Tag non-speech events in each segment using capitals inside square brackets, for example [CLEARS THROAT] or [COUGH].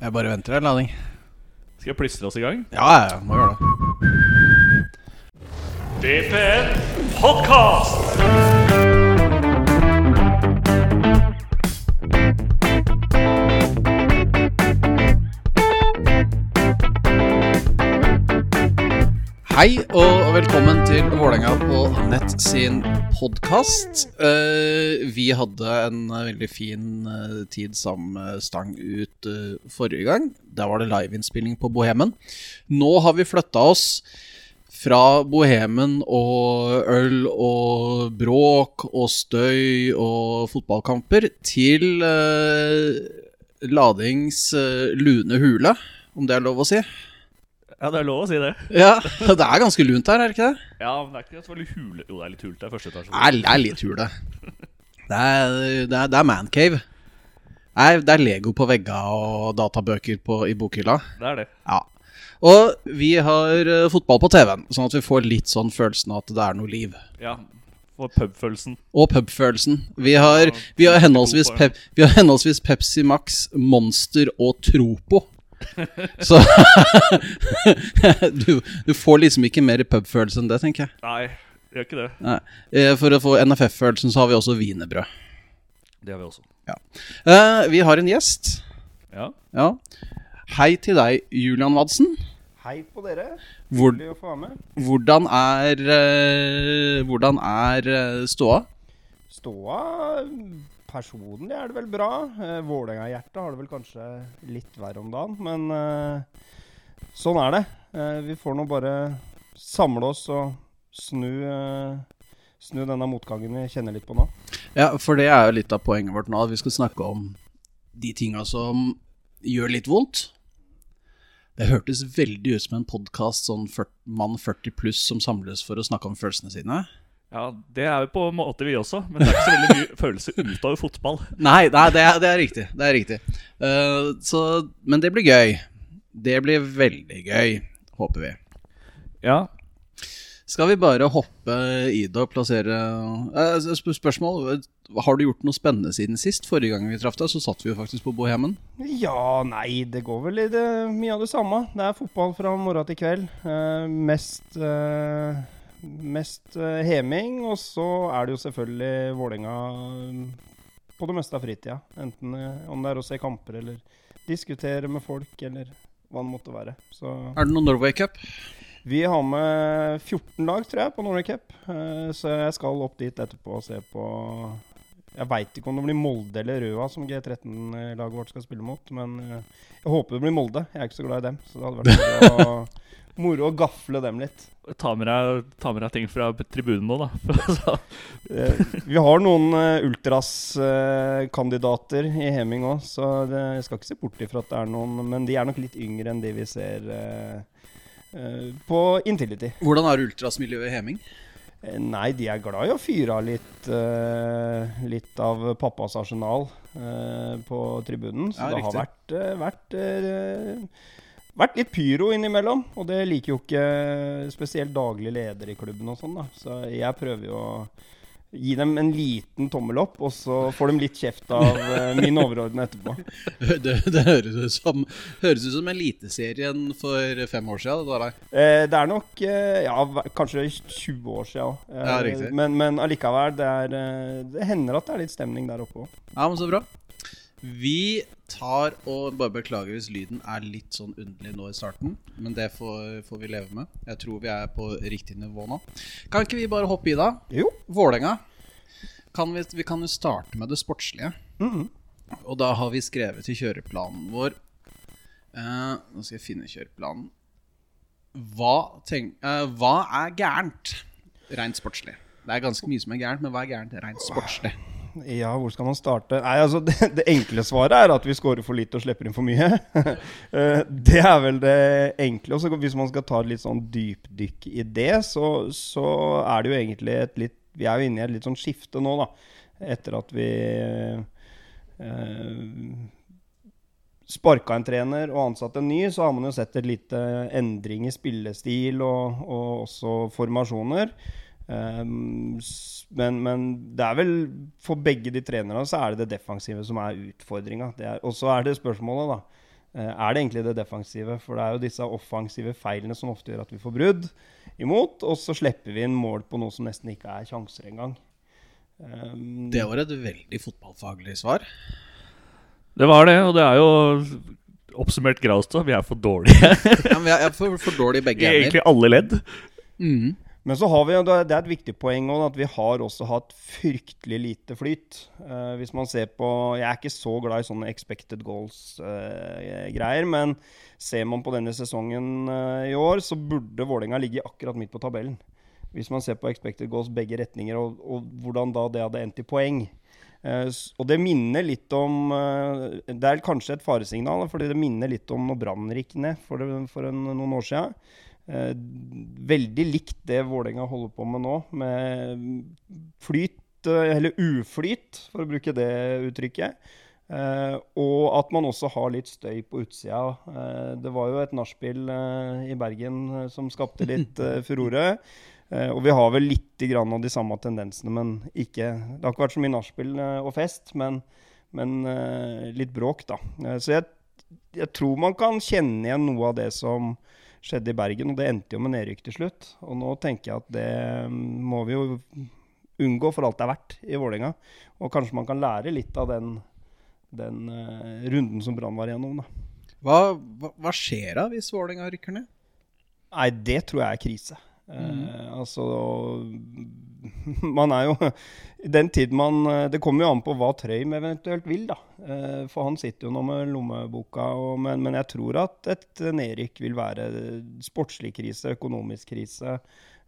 Jeg bare venter en lading. Skal jeg plystre oss i gang? Ja, ja, må gjøre det. DPN podcast! Hei og velkommen til Vålerenga på nett sin podkast. vi hadde en eh, veldig fin eh, tid sammen Stang ut eh, forrige gang. Der var det liveinnspilling på Bohemen. Nå har vi flytta oss fra Bohemen og øl og bråk og støy og fotballkamper til eh, Ladings eh, lune hule, om det er lov å si. Ja, det er lov å si det. Ja, det er ganske lunt her, er det ikke det? Ja, men det er ikke så veldig hule Jo, det er litt hult. Det er første etasje. Det er, det er litt hule. Det er, det er, det er mancave. Er, det er Lego på vegga og databøker på, i bokhylla. Det er det. Ja. Og vi har eh, fotball på TV-en, sånn at vi får litt sånn følelsen av at det er noe liv. Ja. og pubfølelsen. Og pubfølelsen. Vi har, vi har, henholdsvis, pep, vi har henholdsvis Pepsi Max, Monster og Tropo. [LAUGHS] Så [LAUGHS] du, du får liksom ikke mer pubfølelse enn det, tenker jeg. Nei, gjør ikke det. Nei. Eh, For å få NFF-følelsen så har vi også wienerbrød. Det har vi også. Eh, vi har en gjest. Ja. Ja. Hei til deg, Julian Wadsen. Hei på dere. Hvor, å få være med. hvordan er eh, Hvordan er ståa? Ståa Personlig er det vel bra. Uh, Vålerenga-hjertet har det vel kanskje litt verre om dagen, men uh, sånn er det. Uh, vi får nå bare samle oss og snu, snu denne motgangen vi kjenner litt på nå. Ja, for det er jo litt av poenget vårt nå. at Vi skal snakke om de tinga som gjør litt vondt. Det hørtes veldig ut som en podkast sånn 40, mann 40 pluss som samles for å snakke om følelsene sine. Ja, det er jo på en måte vi også, men det er ikke så veldig mye følelse utover fotball. [LAUGHS] Nei, nei det, er, det er riktig. Det er riktig. Uh, så, men det blir gøy. Det blir veldig gøy, håper vi. Ja. Skal vi bare hoppe i det og plassere uh, Spørsmål. Har du gjort noe spennende siden sist? Forrige gang vi traff deg, så satt vi jo faktisk på Bohemen. Ja, nei, det går vel i det, mye av det samme. Det er fotball fra morgen til kveld. Uh, mest eh, mest eh, heming, og så er det jo selvfølgelig Vålerenga eh, på det meste av fritida. Enten eh, om det er å se kamper eller diskutere med folk, eller hva det måtte være. Så Er det noen Norway Cup? vi har med 14 lag, tror jeg, på Norway Cup. Eh, Så jeg skal opp dit etterpå og se på Jeg veit ikke om det blir Molde eller Røa som G13-laget vårt skal spille mot, men jeg håper det blir Molde. Jeg er ikke så glad i dem, så det hadde vært moro å, [LAUGHS] moro å gafle dem litt. Ta med deg, ta med deg ting fra tribunen nå, da. [LAUGHS] Eh, Vi har noen uh, Ultras-kandidater i Heming òg, så det, jeg skal ikke se bort ifra at det er noen, men de er nok litt yngre enn de vi ser eh, eh, på Intility. Hvordan er ultrasmiljøet i Heming? Eh, Nei, de er glad i å fyre av litt, uh, litt av pappas arsenal uh, på tribunen. Så Ja, det har vært, uh, vært, eh, vært litt pyro innimellom. Og det liker jo ikke spesielt daglig leder i klubben og sånn, da. Så jeg prøver jo å gi dem en liten tommel opp, og så får de litt kjeft av eh, min overordnede etterpå. [LAUGHS] Det, det høres ut som, høres ut som Eliteserien for fem år siden. Det der. Eh, det er nok eh, ja, kanskje 20 år siden òg. Eh, Ja, men, men allikevel, det, er, eh, det hender at det er litt stemning der oppe òg. Ja, men så bra. Vi tar og bare beklager hvis lyden er litt sånn underlig nå i starten. Men det får, får vi leve med. Jeg tror vi er på riktig nivå nå. Kan ikke vi bare hoppe i da? Jo. Vålerenga. Vi, vi kan jo starte med det sportslige. Mhm. Og da har vi skrevet i kjøreplanen vår eh, Nå skal jeg finne kjøreplanen. Hva, tenk, eh, hva er gærent rent sportslig? Det er ganske mye som er gærent, men hva er gærent rent sportslig? Ja, hvor skal man starte? Nei, altså [LAUGHS] Det, det enkle svaret er at vi scorer for lite og slipper inn for mye. [LAUGHS] Eh, det er vel det enkle. Også hvis man skal ta et litt sånn dypdykk i det, så, så er det jo egentlig et litt Vi er jo inne i et litt sånn skifte nå, da. Etter at vi eh, sparka en trener og ansatte en ny, så har man jo sett et lite endring i spillestil og, og også formasjoner. Um, men, men det er vel for begge de trenerne så er det det defensive som er utfordringa. Og så er det spørsmålet, da. Eh, er det egentlig det defensive? For det er jo disse offensive feilene som ofte gjør at vi får brudd imot, og så slipper vi inn mål på noe som nesten ikke er sjanser engang. Um, Det var et veldig fotballfaglig svar. Det var det, og det er jo oppsummert Graustad. Vi er for dårlige Ja, men jeg er for, for dårlige begge i egentlig alle ledd. Mhm. Men så har vi, det er et viktig poeng også, at vi har også hatt fryktelig lite flyt. Uh, hvis man ser på Jeg er ikke så glad i sånne expected goals-greier, men ser man på denne sesongen uh, i år, så burde Vålerenga ligge akkurat midt på tabellen. Hvis man ser på expected goals begge retninger, og, og hvordan da det hadde endt i poeng. Eh, og det minner litt om eh, Det er kanskje et faresignal, fordi det minner litt om når Brann gikk ned for, det- for en, noen år siden. Eh, veldig likt det Vålerenga holder på med nå, med flyt, eh, eller uflyt, for å bruke det uttrykket. Eh, og at man også har litt støy på utsida. Eh, det var jo et nachspiel eh, i Bergen eh, som skapte [LAUGHS] litt furore. Eh, og vi har vel litt grann av de samme tendensene, men ikke Det har ikke vært så mye nachspiel og fest, men, men litt bråk, da. Så jeg, jeg tror man kan kjenne igjen noe av det som skjedde i Bergen, og det endte jo med nedrykk til slutt. Og nå tenker jeg at det mm, må vi jo unngå for alt det er verdt i Vålerenga. Og kanskje man kan lære litt av den, den uh, runden som Brann var igjennom, da. Hva, hva, hva skjer da hvis Vålerenga rykker ned? Nei, det tror jeg er krise. Eh, altså Man er jo den tid man Det kommer jo an på hva Trøim eventuelt vil, da. Eh, for han sitter jo nå med lommeboka, og, men, men jeg tror at et nedrykk vil være sportslig krise, økonomisk krise.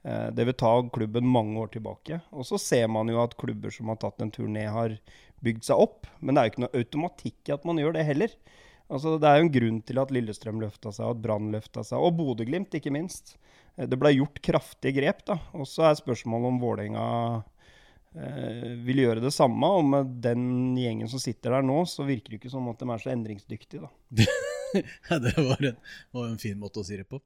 Eh, det vil ta klubben mange år tilbake. Og så ser man jo at klubber som har tatt en tur ned, har bygd seg opp. Men det er jo ikke noe automatikk i at man gjør det heller. Altså, det er jo en grunn til at Lillestrøm løfta seg, at Brann løfta seg, og Bodø-Glimt, ikke minst. Det ble gjort kraftige grep, da. Og så er spørsmålet om Vålerenga eh, vil gjøre det samme. Og med den gjengen som sitter der nå, så virker det ikke som at de er så endringsdyktige, da. [LAUGHS] Det var en, var en fin måte å si det på.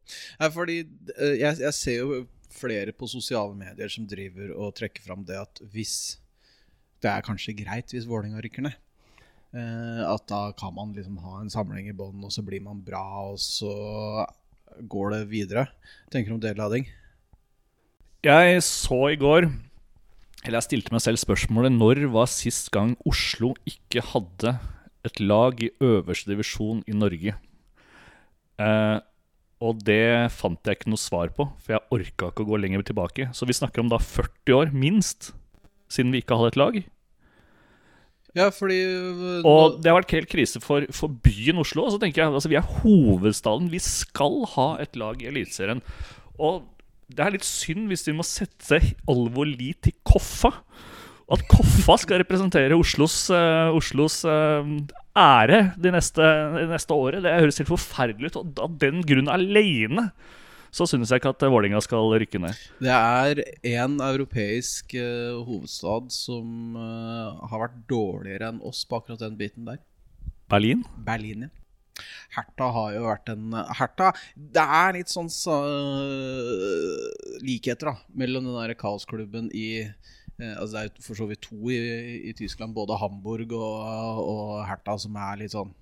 Fordi eh, jeg, jeg ser jo flere på sosiale medier som driver og trekker fram det at hvis Det er kanskje greit hvis Vålerenga rykker ned. Eh, at da kan man liksom ha en samling i bånn, og så blir man bra, og så går det videre. Tenker du om dellading? Jeg så i går Eller jeg stilte meg selv spørsmålet Når var sist gang Oslo ikke hadde et lag i øverste divisjon i Norge? Eh, og det fant jeg ikke noe svar på, for jeg orka ikke å gå lenger tilbake. Så vi snakker om da 40 år, minst, siden vi ikke hadde et lag. Ja, fordi øh, Og det har vært helt krise for, for byen Oslo. Og så tenker jeg, altså Vi er hovedstaden. Vi skal ha et lag i Eliteserien. Og det er litt synd hvis vi må sette all vår lit til Koffa. At Koffa skal representere Oslos, uh, Oslos uh, ære de neste, de neste året. Det høres helt forferdelig ut. Og av den grunn aleine så synes jeg ikke at Vålerenga skal rykke ned. Det er en europeisk uh, hovedstad som uh, har vært dårligere enn oss på akkurat den biten der. Berlin? Berlin, ja. Herta har jo vært en Herta Det er litt sånn så, likheter da mellom den der kaosklubben i uh, Altså Det er for så vidt to i, i Tyskland, både Hamburg og, og Herta, som er litt sånn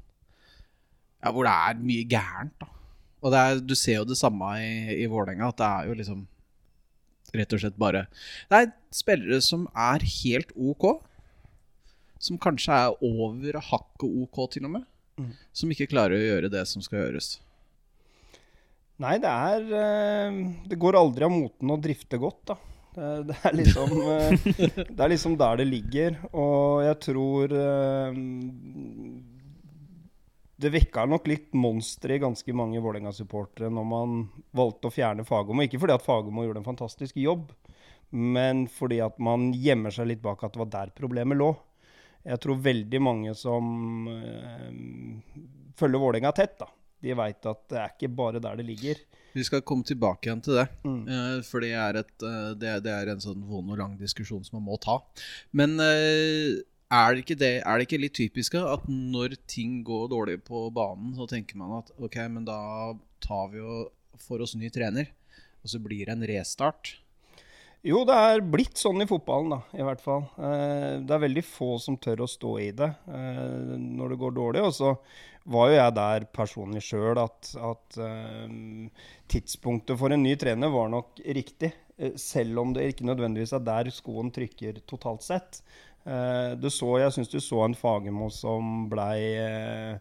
Ja, hvor det er mye gærent, da. Og det er, du ser jo det samme i, i Vålerenga, at det er jo liksom rett og slett bare Det er spillere som er helt ok. Som kanskje er over hakket ok, til og med. Som ikke klarer å gjøre det som skal gjøres. Nei, det er eh, Det går aldri av moten å drifte godt, da. Det, det, er liksom, [LAUGHS] eh, det er liksom der det ligger. Og jeg tror eh, Det vekka nok litt monstre i ganske mange Vålerenga-supportere når man valgte å fjerne Fagermo. Ikke fordi at Fagermo gjorde en fantastisk jobb, men fordi at man gjemmer seg litt bak at det var der problemet lå. Jeg tror veldig mange som øh, følger Vålerenga tett, da, de veit at det er ikke bare der det ligger. Vi skal komme tilbake igjen til det. Mm. eh, for det er, et, eh, det, det er en sånn vond og lang diskusjon som man må ta. Men eh, er det, ikke det, er det ikke litt typisk at når ting går dårlig på banen, så tenker man at ok, men da tar vi jo for oss ny trener, og så blir det en restart? Jo, det er blitt sånn i fotballen, da, i hvert fall. Eh, det er veldig få som tør å stå i det eh, når det går dårlig. Og så var jo jeg der personlig sjøl at, at eh, tidspunktet for en ny trener var nok riktig. selv om det ikke nødvendigvis er der skoen trykker totalt sett. Eh, du så, jeg syns du så en Fagermo som blei eh,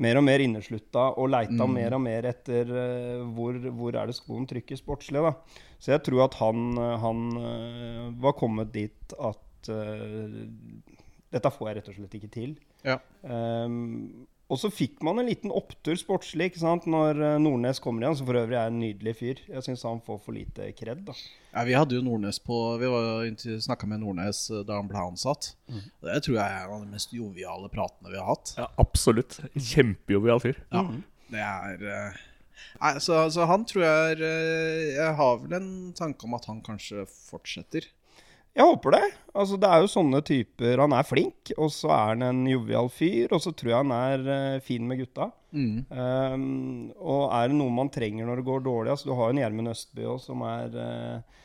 mer og mer inneslutta og leita Mm. mer og mer etter eh, hvor, hvor er det skoen trykker sportslig. da. Så jeg tror at han, han var kommet dit at eh, dette får jeg rett og slett ikke til. Ja. Ehm, og så fikk man en liten opptur sportslig ikke sant? når eh, Nordnes kommer igjen, som for øvrig er en nydelig fyr. Jeg syns han får for lite kred. da. Ja, Vi hadde jo Nordnes på Vi snakka med Nordnes eh, da han ble ansatt. Det tror jeg er en av de mest joviale pratene vi har hatt. Ja, absolutt. Kjempejovial fyr. Ja, det er eh, Nei, så, så han tror jeg er Jeg har vel en tanke om at han kanskje fortsetter. Jeg håper det. Altså, det er jo sånne typer Han er flink, og så er han en jovial fyr, og så tror jeg han er uh, fin med gutta. Mm. Um, og er det noe man trenger når det går dårlig altså Du har jo en Gjermund Østby òg, som er uh,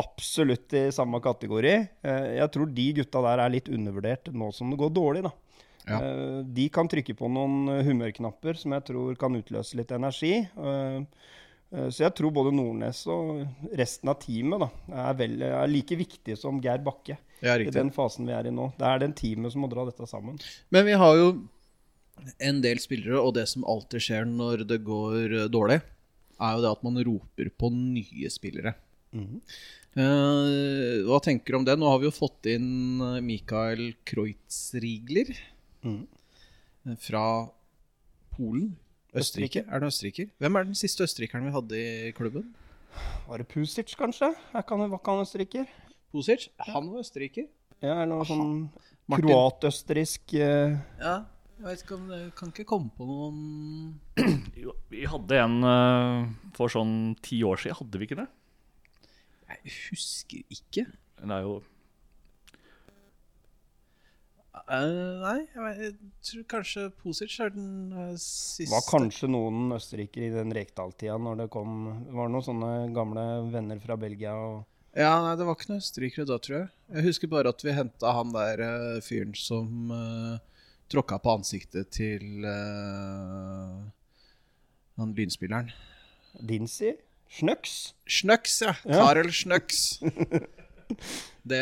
absolutt i samme kategori. Uh, jeg tror de gutta der er litt undervurdert nå som det går dårlig. da. Ja. De kan trykke på noen humørknapper som jeg tror kan utløse litt energi. Eh, så jeg tror både Nordnes og resten av teamet da, er, vel, er like viktige som Geir Bakke i den fasen vi er i nå. Det er den teamet som må dra dette sammen. Men vi har jo en del spillere, og det som alltid skjer når det går dårlig, er jo det at man roper på nye spillere. Eh, hva tenker du om det? Nå har vi jo fått inn eh, Mikael Kreutzrigler eh, fra Polen. Østerrike. Er det østerriker? Hvem er den siste østerrikeren vi hadde i klubben? Var det Pusic, kanskje? Er ikke han, var ikke han østerriker? Pusic? Han var østerriker. Ja, eller noe sånn kroat-østerriksk eh, Ja, jeg vet ikke om det kan ikke komme på noen [CLEARS THROAT] Jo, Vi hadde en uh, for sånn ti år siden, hadde vi ikke det? Jeg husker ikke. Det er jo Eh, nei, jeg, jeg tror kanskje Posic er den uh, siste. Var kanskje noen østerrikere i den Rekdal-tida når det kom Det var noen sånne gamle venner fra Belgia og Ja, nei, det var ikke noen østerrikere da, tror jeg. Jeg husker bare at vi henta han der uh, fyren som uh, tråkka på ansiktet til han lynspilleren. Dinsi. Snøks. Snøks, ja. Ja. Karel Snøks. [LAUGHS] Det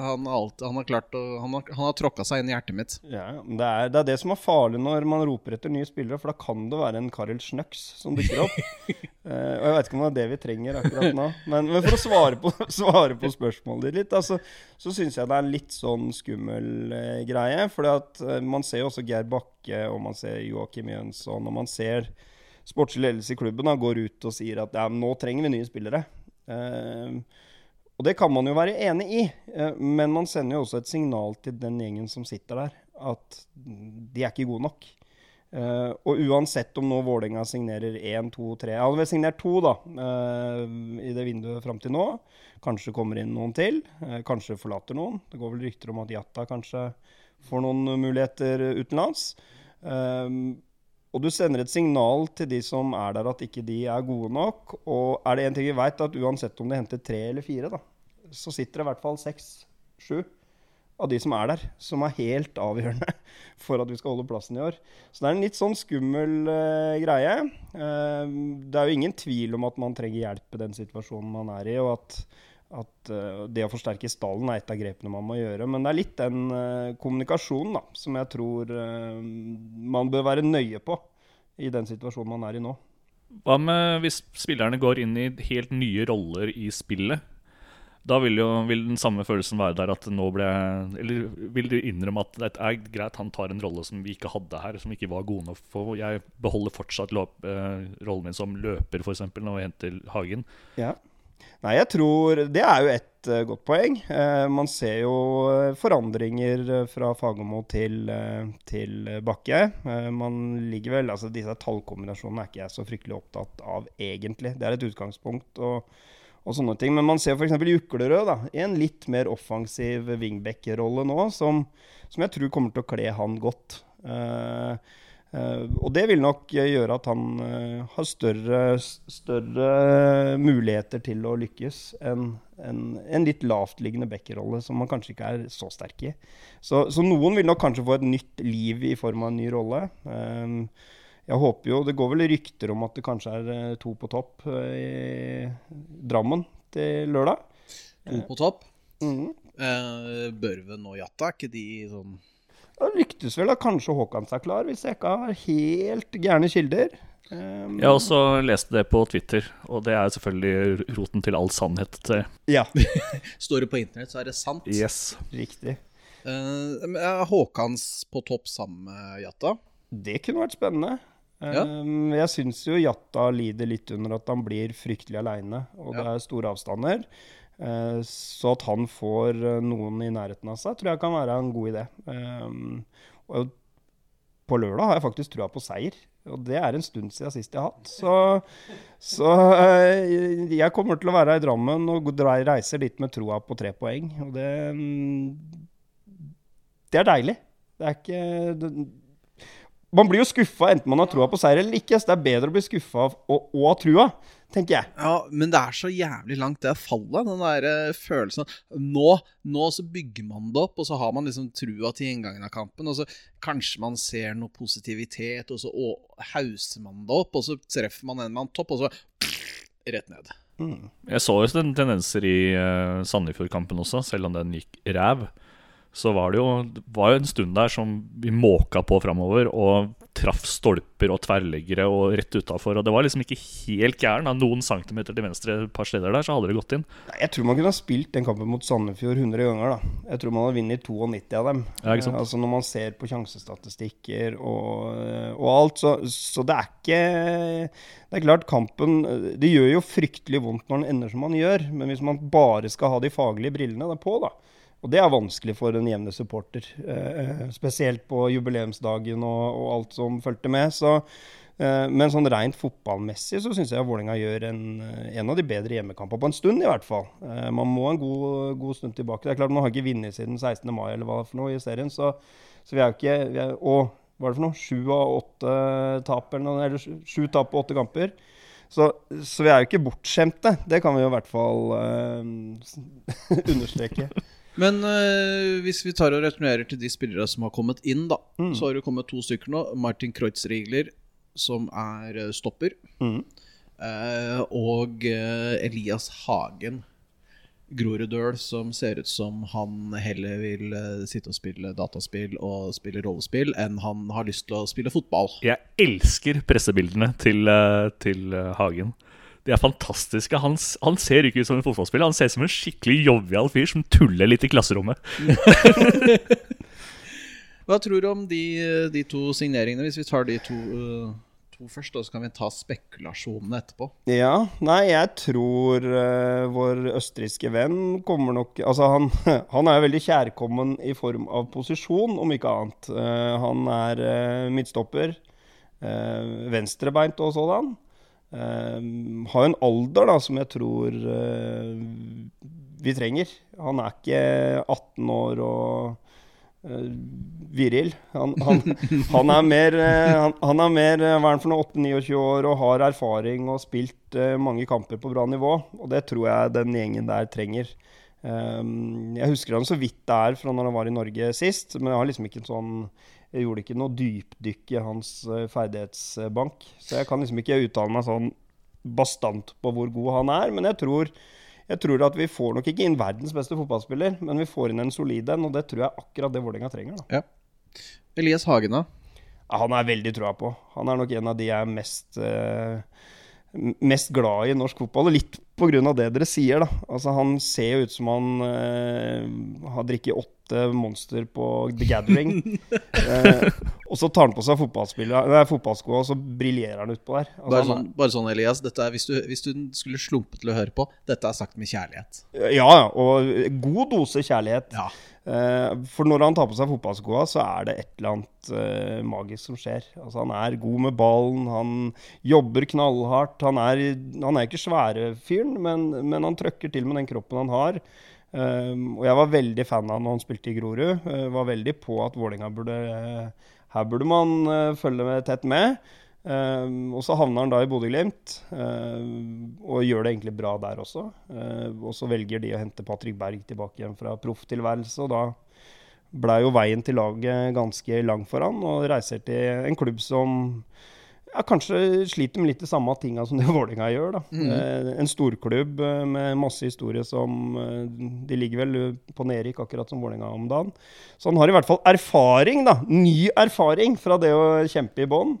Han har Han har klart å Han har, han har tråkka seg inn i hjertet mitt. Ja, det er, det er det som er farlig når man roper etter nye spillere, for da kan det være en Karel Snøks som dukker opp. uh, [LAUGHS] og jeg vet ikke om det er det vi trenger akkurat nå. Men, men for å svare på, [LAUGHS] svare på spørsmålet ditt litt, altså, så syns jeg det er litt sånn skummel uh, greie. For man ser jo også Geir Bakke og man ser Joakim Jønsson, og man ser sportslig ledelse i klubben da, går ut og sier at ja, nå trenger vi nye spillere. Eh, og det kan man jo være enig i, eh, men man sender jo også et signal til den gjengen som sitter der, at de er ikke gode nok. Eh, og uansett om nå Vålerenga signerer én, to, tre Ja, har vel signert to, da, eh, i det vinduet fram til nå. Kanskje kommer inn noen til. kanskje forlater noen. Det går vel rykter om at Jatta kanskje får noen muligheter utenlands. Eh, og du sender et signal til de som er der, at ikke de er gode nok. Og er det én ting vi veit, at uansett om de henter tre eller fire, da, så sitter det i hvert fall seks, sju av de som er der, som er helt avgjørende [LAUGHS] for at vi skal holde plassen i år. Så det er en litt sånn skummel uh, greie. Uh, det er jo ingen tvil om at man trenger hjelp i den situasjonen man er i, og at, at eh, det å forsterke stallen er et av grepene man må gjøre. Men det er litt den eh, kommunikasjonen da, som jeg tror eh, man bør være nøye på i den situasjonen man er i nå. Hva med hvis spillerne går inn i helt nye roller i spillet? Da vil jo vil den samme følelsen være der at nå ble jeg Eller vil du innrømme at det er greit han tar en rolle som vi ikke hadde her, som ikke var god nok for Jeg beholder fortsatt løp, rollen min som løper, f.eks., når vi henter Hagen. Ja. Nei, jeg tror Det er jo et uh, godt poeng. Uh, man ser jo eh, forandringer eh, fra Fagermo til, uh, til eh, Bakke. Eh, man ligger vel Altså, disse tallkombinasjonene er ikke jeg så fryktelig opptatt av, egentlig. Det er et utgangspunkt og, og sånne ting. Men man ser f.eks. Juklerød i en litt mer offensiv wingback-rolle nå, som, som jeg tror kommer til å kle han godt. Eh, Eh, og det vil nok eh, gjøre at han eh, har større, større muligheter til å lykkes enn en, en litt lavtliggende backerrolle som man kanskje ikke er så sterk i. Så, så, noen vil nok kanskje få et nytt liv i form av en ny rolle. Jeg håper jo, Det går vel rykter om at det kanskje er to på topp i Drammen til lørdag. To på topp? Mm. Eh, Børven og Jatta, er ikke de sånn det ryktes vel at kanskje Håkans er klar, hvis jeg ikke har helt gærne kilder. Um, jeg har også lest det på Twitter, og det er selvfølgelig roten til all sannhet. Ja. [LAUGHS] Står det på internett, så er det sant. Yes. Riktig. Uh, Håkans på topp sammen med Jatta? Det kunne vært spennende. Ja. Um, jeg syns jo Jatta lider litt under at han blir fryktelig aleine, og ja. det er store avstander. Eh, så at han får eh, noen i nærheten av seg, tror jeg kan være en god idé. Ehm, og på lørdag har jeg faktisk trua på seier. Og det er en stund siden sist jeg har hatt. Så, så eh, jeg kommer til å være i Drammen og reiser dit med troa på tre poeng. Og det, mm, det er deilig. Det er ikke det, Man blir jo skuffa enten man har troa på seier eller ikke. Så det er bedre å bli skuffa og, og ha trua tenker jeg. Ja, Men det er så jævlig langt, det fallet. Den der uh, følelsen nå, nå, så bygger man det opp, og så har man liksom trua til inngangen av kampen. Og så kanskje man ser noe positivitet, og så hauser man det opp, og så treffer man en mann topp, og så pff, [SNIFFS] rett ned. Mm. Jeg så jo tendenser i uh, Sandefjord-kampen også, selv om den gikk ræv. Så var det jo, var jo en stund der som vi måka på framover. Og traff stolper og tverrleggere og rett utafor. Det var liksom ikke helt gæren. Noen centimeter til venstre et par steder der, så hadde det gått inn. Jeg tror man kunne ha spilt den kampen mot Sandefjord 100 ganger. da. Jeg tror man hadde vunnet 92 av dem. Ja? Eh, altså Når man ser på sjansestatistikker og, og alt, så, så, det er ikke Det er klart, kampen Det gjør jo fryktelig vondt når den ender som man gjør, men hvis man bare skal ha de faglige brillene på, da, og det er vanskelig for en jevne supporter. Eh, spesielt på jubileumsdagen og, og, alt som fulgte med. Så, eh, men sånn rent fotballmessig så syns jeg Vålerenga gjør en, en, av de bedre hjemmekampene på en stund, i hvert fall. Eh, man må en god, god, stund tilbake. Det er klart Man har ikke vunnet siden 16. mai eller hva for noe i serien, så, så vi er jo ikke vi er, Og hva er det for noe? Sju av åtte tap, eller, eller sju tap på åtte kamper. Så, så, vi er jo ikke bortskjemte. Det kan vi jo i hvert fall uh, [LAUGHS] understreke. Men øh, hvis vi tar og returnerer til de spillere som har kommet inn, da. Mm. Så har det kommet to stykker nå. Martin Kreutzrigler, som er øh, stopper. Mm. Uh, og uh, Elias Hagen, Groruddøl, som ser ut som han heller vil uh, sitte og spille dataspill og spille rollespill enn han har lyst til å spille fotball. Jeg elsker pressebildene til, til Hagen. De er fantastiske. Han, han, ser ikke ut som en fotballspiller. Han ser ut som en skikkelig jovial fyr som tuller litt i klasserommet. [LAUGHS] Hva tror du om de, de, to signeringene, hvis vi tar de to, uh, to først? Og så kan vi ta spekulasjonene etterpå. Ja, nei, jeg tror uh, vår østerrikske venn kommer nok Altså, han, [LAUGHS] han, er veldig kjærkommen i form av posisjon, om ikke annet. Uh, han er midtstopper. venstrebeint og sådan. Uh, har jo en alder da, som jeg tror uh, vi trenger. Han er ikke 18 år og uh, viril. Han, [LAUGHS] han, han, er mer, han, han er mer hva er han for noe, 8-29 år og har erfaring og spilt mange kamper på bra nivå. Og det tror jeg den gjengen der trenger. Um, jeg husker han så vidt det er fra når han var i Norge sist, men jeg har liksom ikke en sånn jeg gjorde ikke noe dypdykk i hans uh, ferdighetsbank. Så jeg kan liksom ikke uttale meg sånn bastant på hvor god han er. Men jeg tror, jeg tror at vi får nok ikke inn verdens beste fotballspiller, men vi får inn en solid en, og det tror jeg akkurat det Vålerenga trenger. Da. Ja. Elias Hagen, da? Ja, han er veldig trua på. Han er nok en av de jeg er mest uh, mest glad i norsk fotball. Og litt pga. det dere sier, da. Altså, han ser jo ut som han uh, har drikket åtte monster på The Gathering. uh, [LAUGHS] og så tar han på seg fotballskoa, og så briljerer han utpå der. Altså, bare, sånn, bare, sånn, Elias. Er, hvis, du, hvis, du, skulle slumpe til å høre på, dette er sagt med kjærlighet. Ja, og god dose kjærlighet. Ja. Uh, for når han tar på seg fotballskoa, så er det et eller annet uh, magisk som skjer. Altså, han er god med ballen, han jobber knallhardt. Han er, han er ikke svære fyren, men, men, han trøkker til med den kroppen han har. Uh, og jeg var veldig fan av han når han spilte i Grorud. var veldig på at Vålinga burde her burde man uh, følge med, tett med. Eh, og så havner han da i Bodø-Glimt, eh, og gjør det egentlig bra der også. Og så velger de å hente Patrick Berg tilbake igjen fra profftilværelse, og da blei jo veien til laget ganske lang for han, og reiser til en klubb som ja, kanskje sliter med litt de samme tinga som det [LAUGHS] Vålerenga gjør. da. Eh, en storklubb eh, med masse historie som eh, De ligger vel på nedrykk, akkurat som Vålerenga om dagen. Så han har i hvert fall erfaring, da. Ny erfaring fra det å kjempe i bånn.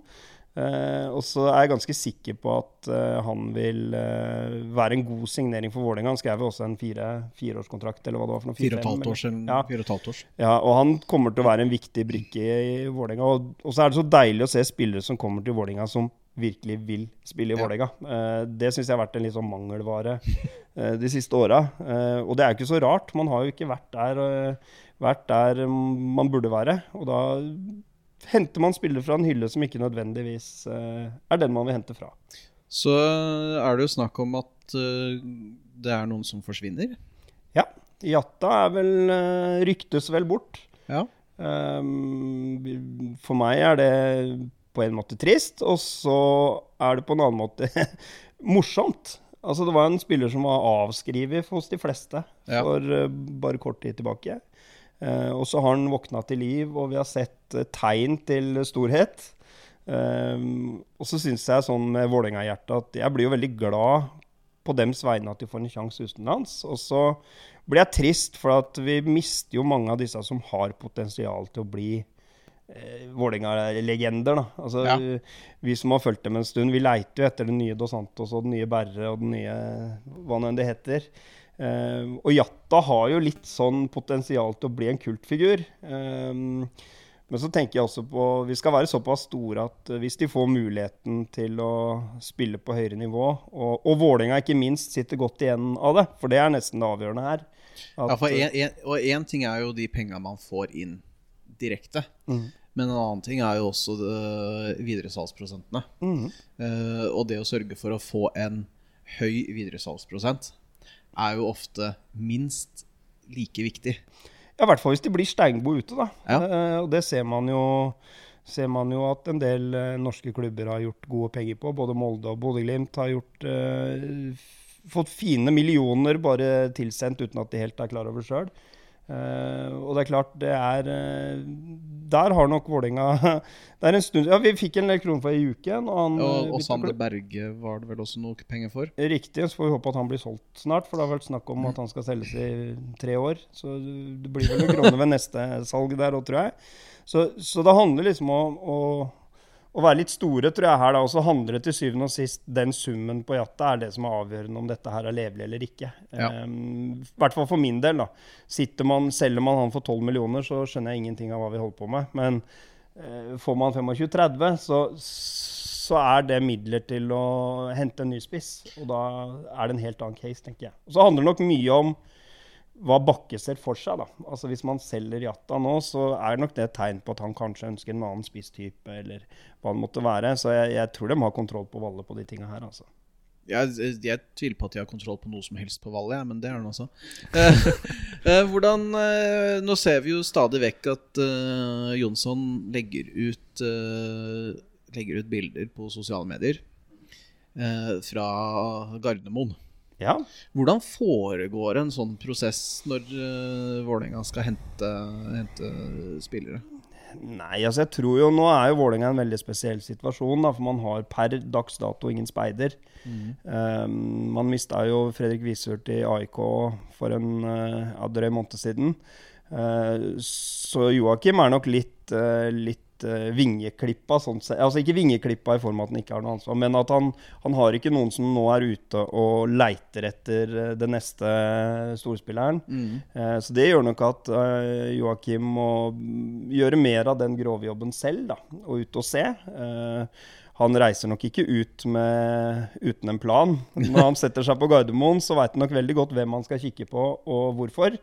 Eh, og så er jeg ganske sikker på at uh, han vil uh, være en god signering for Vålerenga. Han skrev jo også en fire, fireårskontrakt, eller hva det var for noe. Fire og et halvt år. Ja. Fire og et års. ja, og han kommer til å være en viktig brikke i Vålerenga. Og, og så er det så deilig å se spillere som kommer til Vålerenga som virkelig vil spille i Ja. Vålerenga. Eh, det syns jeg har vært en litt sånn mangelvare de siste åra. Og det er jo ikke så rart. Man har jo ikke vært der, vært der man burde være. Og da henter man spillere fra en hylle som ikke nødvendigvis eh, er den man vil hente fra. Så er det jo snakk om at eh, det er noen som forsvinner. Ja. Jatta er vel eh, ryktes vel bort. Ja. Um, for meg er det på en måte trist, og så er det på en annen måte [LAUGHS] morsomt. Altså Det var en spiller som var avskrevet hos de fleste Ja. for eh, bare kort tid tilbake. Eh, og så har han våkna til liv, og vi har sett eh, tegn til storhet. Um, og så syns jeg sånn med Vålerenga-hjertet at jeg blir jo veldig glad på dems vegne at de får en sjanse utenlands. Og så blir jeg trist, for at vi mister jo mange av disse som har potensial til å bli eh, Vålerenga-legender. Altså, Ja. Vi som har fulgt dem en stund, vi leiter jo etter den nye Dos Santos og den nye Berre og den nye hva nå enn det heter. Eh, og Jatta har jo litt sånn potensial til å bli en kultfigur. Eh, men så tenker jeg også på Vi skal være såpass store at eh, hvis de får muligheten til å spille på høyere nivå, og, og Vålerenga ikke minst sitter godt igjen av det, for det er nesten det avgjørende her. At, Ja, for en, en, og én ting er jo de penga man får inn direkte. Mm. Men en annen ting er jo også det- videresalgsprosentene. Mm. Uh, og det å sørge for å få en høy videresalgsprosent er jo ofte minst like viktig. Ja, I hvert fall hvis de blir steinbo ute, da. Ja. Eh, og det ser man jo ser man jo at en del eh, norske klubber har gjort gode penger på. Både Molde og Bodø-Glimt har gjort, eh, fått fine millioner bare tilsendt uten at de helt er klar over sjøl. Og det er klart, det er eh, Der har nok Vålerenga [LAUGHS] Det er en stund Ja, vi fikk en del kroner for ei uke. Og, han, eh, Og, og Sander. Berge var det vel også noe penger for? Riktig, så får vi håpe at han blir solgt snart. For det har vært snakk om at han skal selges i tre år. Så det blir vel noen kroner ved neste salg der òg, tror jeg. Så, så det handler liksom om å, å være litt store, tror jeg, her da. Og så handler det til syvende og sist den summen på jatta er det som er avgjørende om dette her er levelig eller ikke. Ja. Um, I hvert fall for min del, da. Sitter man, selger man han for 12 millioner, så skjønner jeg ingenting av hva vi holder på med. Men uh, får man 25-30, så så er det midler til å hente en ny spiss. Og da er det en helt annen case, tenker jeg. Og så handler det nok mye om hva Bakke ser for seg. da. Altså Hvis man selger Jatta nå, så er nok det et tegn på at han kanskje ønsker en annen spisstype, eller hva det måtte være. Så jeg, jeg tror de har kontroll på Valle på de tinga her, altså. Jeg, jeg tviler på at de har kontroll på noe som helst på Valle, men det har de også. Hvordan eh, Nå ser vi jo stadig vekk at eh, Jonsson legger ut eh, Legger ut bilder på sosiale medier eh, fra Gardermoen. Ja. Hvordan foregår en sånn prosess når uh, Vålerenga skal hente, hente spillere? Nei, altså jeg tror jo Nå er jo Vålerenga en veldig spesiell situasjon. da, For man har per dags dato ingen speider. Um, man mista jo Fredrik Wisør i AIK for en uh, drøy måned siden. Uh, så Joakim er nok litt, uh, litt vingeklippa. Sånn. Altså ikke vingeklippa i form av at han ikke har noe ansvar, men at han, han har ikke noen som nå er ute og leiter etter uh, den neste storspilleren. Eh, Så det gjør nok at uh, Joakim må mm, gjøre mer av den grovjobben selv, da, og ut og se. Eh, han reiser nok ikke ut med, uten en plan. Når han [LAUGHS] setter seg på Gardermoen, så veit han nok veldig godt hvem han skal kikke på, og hvorfor.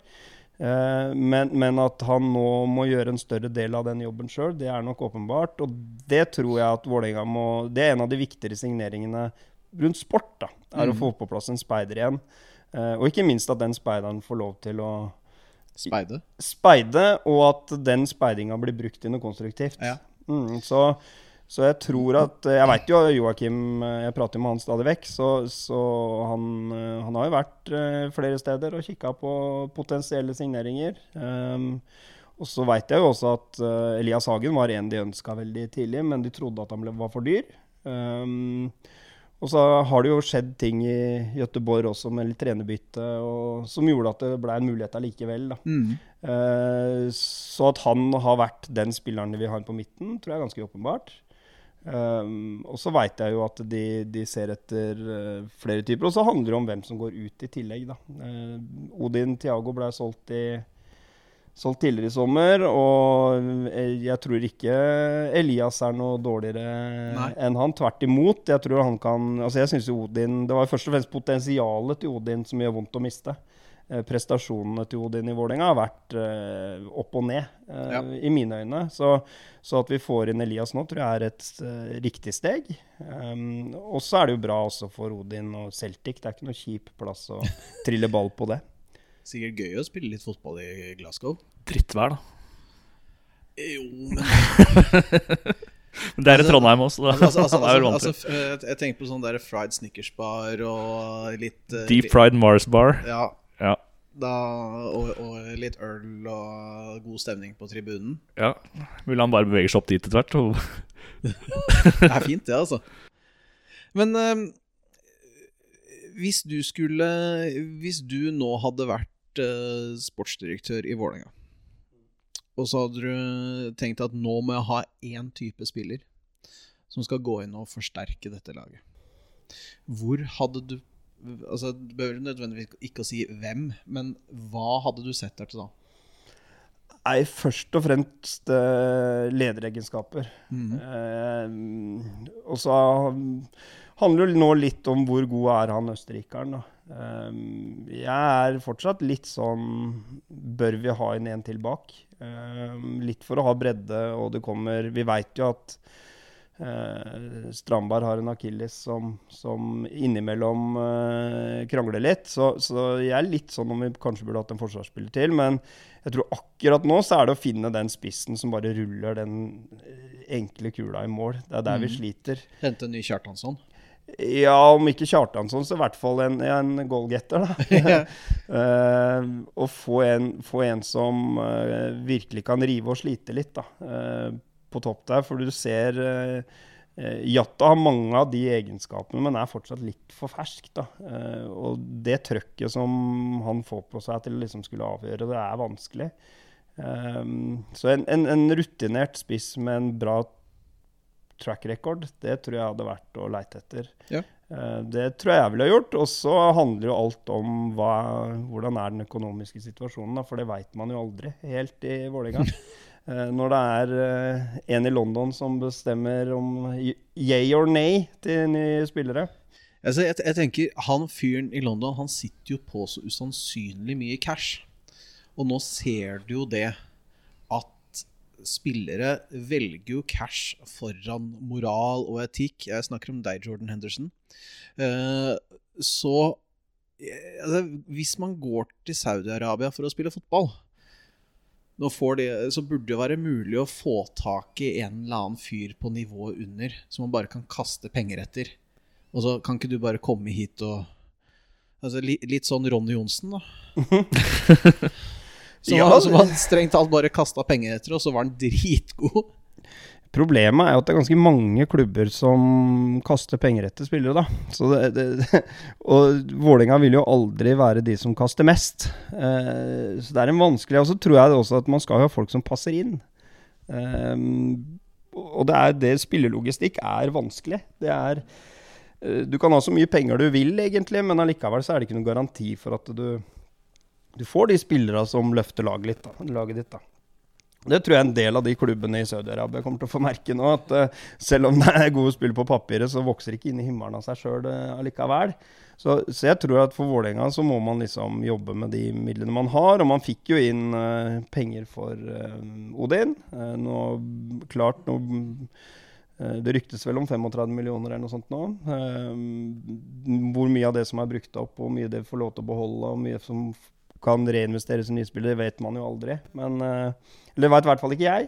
Eh, men, men at han nå må gjøre en større del av den jobben sjøl, det er nok åpenbart. Og det tror jeg at Vålerenga må Det er en av de viktigere signeringene rundt sport. da, Er å få på plass en speider igjen. Eh, og ikke minst at den speideren får lov til å Speide? speide, og at den speidinga blir brukt i noe konstruktivt. Ja. Mm, så, så jeg tror at Jeg veit jo Joakim Jeg prater med han stadig vekk, så, så han, han, har jo vært flere steder og kikka på potensielle signeringer. Um, og så veit jeg jo også at Elias Hagen var en de ønska veldig tidlig, men de trodde at han ble, var for dyr. Um, og så har det jo skjedd ting i Gøteborg også med litt trenerbytte som gjorde at det ble en mulighet allikevel. Mm. Uh, så at han har vært den spilleren vi har på midten, tror jeg er ganske åpenbart. Um, og så veit jeg jo at de, de ser etter uh, flere typer. Og så handler det om hvem som går ut i tillegg. Da. Uh, Odin Tiago ble solgt i solgt tidligere i sommer. Og jeg tror ikke Elias er noe dårligere enn han. Tvert imot. Jeg tror han kan Altså, jeg syns Odin Det var først og fremst potensialet til Odin som gjør vondt å miste. Eh, prestasjonene til Odin i Vålerenga har vært uh, opp og ned, uh, ja. i mine øyne. Så, så, at vi får inn Elias nå, tror jeg er et uh, riktig steg. Um, og så er det jo bra også for Odin og Celtic. Det er ikke noe kjip plass å [LAUGHS] trille ball på det. Sikkert gøy å spille litt fotball i Glasgow. Drittvær, da. Jo, men [LAUGHS] Men det er i Trondheim også, da. Altså, altså, [LAUGHS] altså, altså, jeg tenker på sånn der fried Snickers-bar og litt Deep fried Mars bar. Ja. Ja. Da, og, og, litt øl og god stemning på tribunen. Ja. Mulig han bare beveger seg opp dit etter hvert. [LAUGHS] det er fint, det, altså. Men eh, hvis du skulle Hvis du nå hadde vært eh, sportsdirektør i Vålerenga. Og så hadde du tenkt at nå må jeg ha én type spiller som skal gå inn og forsterke dette laget. Hvor hadde du Altså, Du behøver nødvendigvis ikke å si hvem, men hva hadde du sett der til da? Nei, først og fremst uh, lederegenskaper. Mm. Uh, og så handler det nå litt om hvor god er han østerrikeren. da. Uh, jeg er fortsatt litt sånn Bør vi ha en en til bak? Litt for å ha bredde, og det kommer Vi veit jo at Strandberg har en akilles som, som, innimellom uh, krangler litt. Så, så, jeg er litt sånn om vi kanskje burde hatt en forsvarsspiller til. Men jeg tror akkurat nå så er det å finne den spissen som bare ruller den enkle kula i mål. Det er der mm. vi sliter. Hente en ny Kjartansson? Ja, om ikke Kjartansson, så i hvert fall en, en goalgetter. uh, [LAUGHS] [LAUGHS] og få en, få en som uh, virkelig kan rive og slite litt da, uh, på topp der. For du ser Jatta har mange av de egenskapene, men er fortsatt litt for fersk. da. og det trøkket som han får på seg til å liksom skulle avgjøre, det er vanskelig. så en, en, en rutinert spiss med en bra track record, det tror jeg hadde vært å leite etter. Ja. Det tror jeg jeg ville gjort. Og så handler jo alt om hva, hvordan er den økonomiske situasjonen, da, for det veit man jo aldri helt i Vålerenga. [LAUGHS] uh, når det er uh, en i London som bestemmer om yay or nay til nye spillere. Altså, jeg, jeg, tenker, Han fyren i London han sitter jo på så usannsynlig mye cash. Og nå ser du jo det at spillere velger jo cash foran moral og etikk. Jeg snakker om deg, Jordan Henderson. Uh, så altså, hvis man går til Saudi-Arabia for å spille fotball, de, så burde det være mulig å få tak i en eller annen fyr på nivået under, som man bare kan kaste penger etter. Og så kan ikke du bare komme hit og altså, Litt sånn Ronny Johnsen, da. [LAUGHS] Som, ja, som han strengt talt bare kasta penger etter, og så var han dritgod. Problemet er jo at det er ganske mange klubber som kaster penger etter spillere. da. Det, det, [LAUGHS] og Vålerenga vil jo aldri være de som kaster mest. Eh, så det er en vanskelig Og så tror jeg også at man skal ha folk som passer inn. Eh, og det er det spillelogistikk er vanskelig. Det er eh, Du kan ha så mye penger du vil, egentlig, men allikevel så er det ikke noen garanti for at du du får de spillerne som løfter laget, litt, da, laget ditt. da. Det tror jeg en del av de klubbene i Saudi-Arabia kommer til å få merke nå. At uh, selv om det er gode spill på papiret, så vokser ikke inn i himmelen av seg sjøl uh, allikevel. Så, så, jeg tror at for Vålerenga så må man liksom jobbe med de midlene man har. Og man fikk jo inn uh, penger for Odin. nå, klart nå det ryktes vel om 35 millioner eller noe sånt nå. hvor mye av det som er brukt opp, og hvor mye det får lov til å beholde, og mye som kan reinvestere som nyspiller, det vet man jo aldri. Men, eh, eller veit i hvert fall ikke jeg.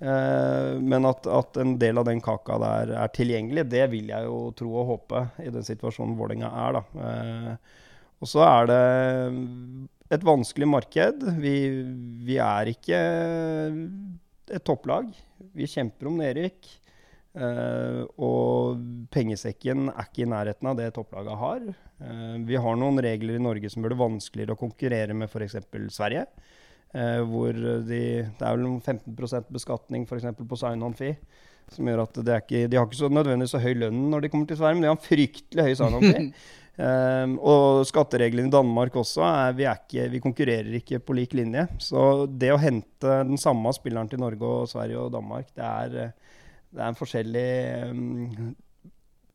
Eh, men at, at en del av den kaka der er tilgjengelig, det vil jeg jo tro og håpe i den situasjonen Vålerenga er. da. Eh, og så er det et vanskelig marked. Vi, vi er ikke et topplag. Vi kjemper om nedrykk. Uh, og pengesekken er ikke i nærheten av det topplaget har. Uh, vi har noen regler i Norge som gjør det vanskeligere å konkurrere med f.eks. Sverige. Uh, hvor de, det er vel 15 beskatning f.eks. på sign-on-fee. Som gjør at ikke, De har ikke så nødvendigvis så høy lønn når de kommer til Sverige, men de har en fryktelig høy sign-on-fee. [LAUGHS] Og skattereglene i Danmark også er vi, er ikke, vi konkurrerer ikke på lik linje. Så det å hente den samme spilleren til Norge og Sverige og Danmark, det er det er en forskjellig um,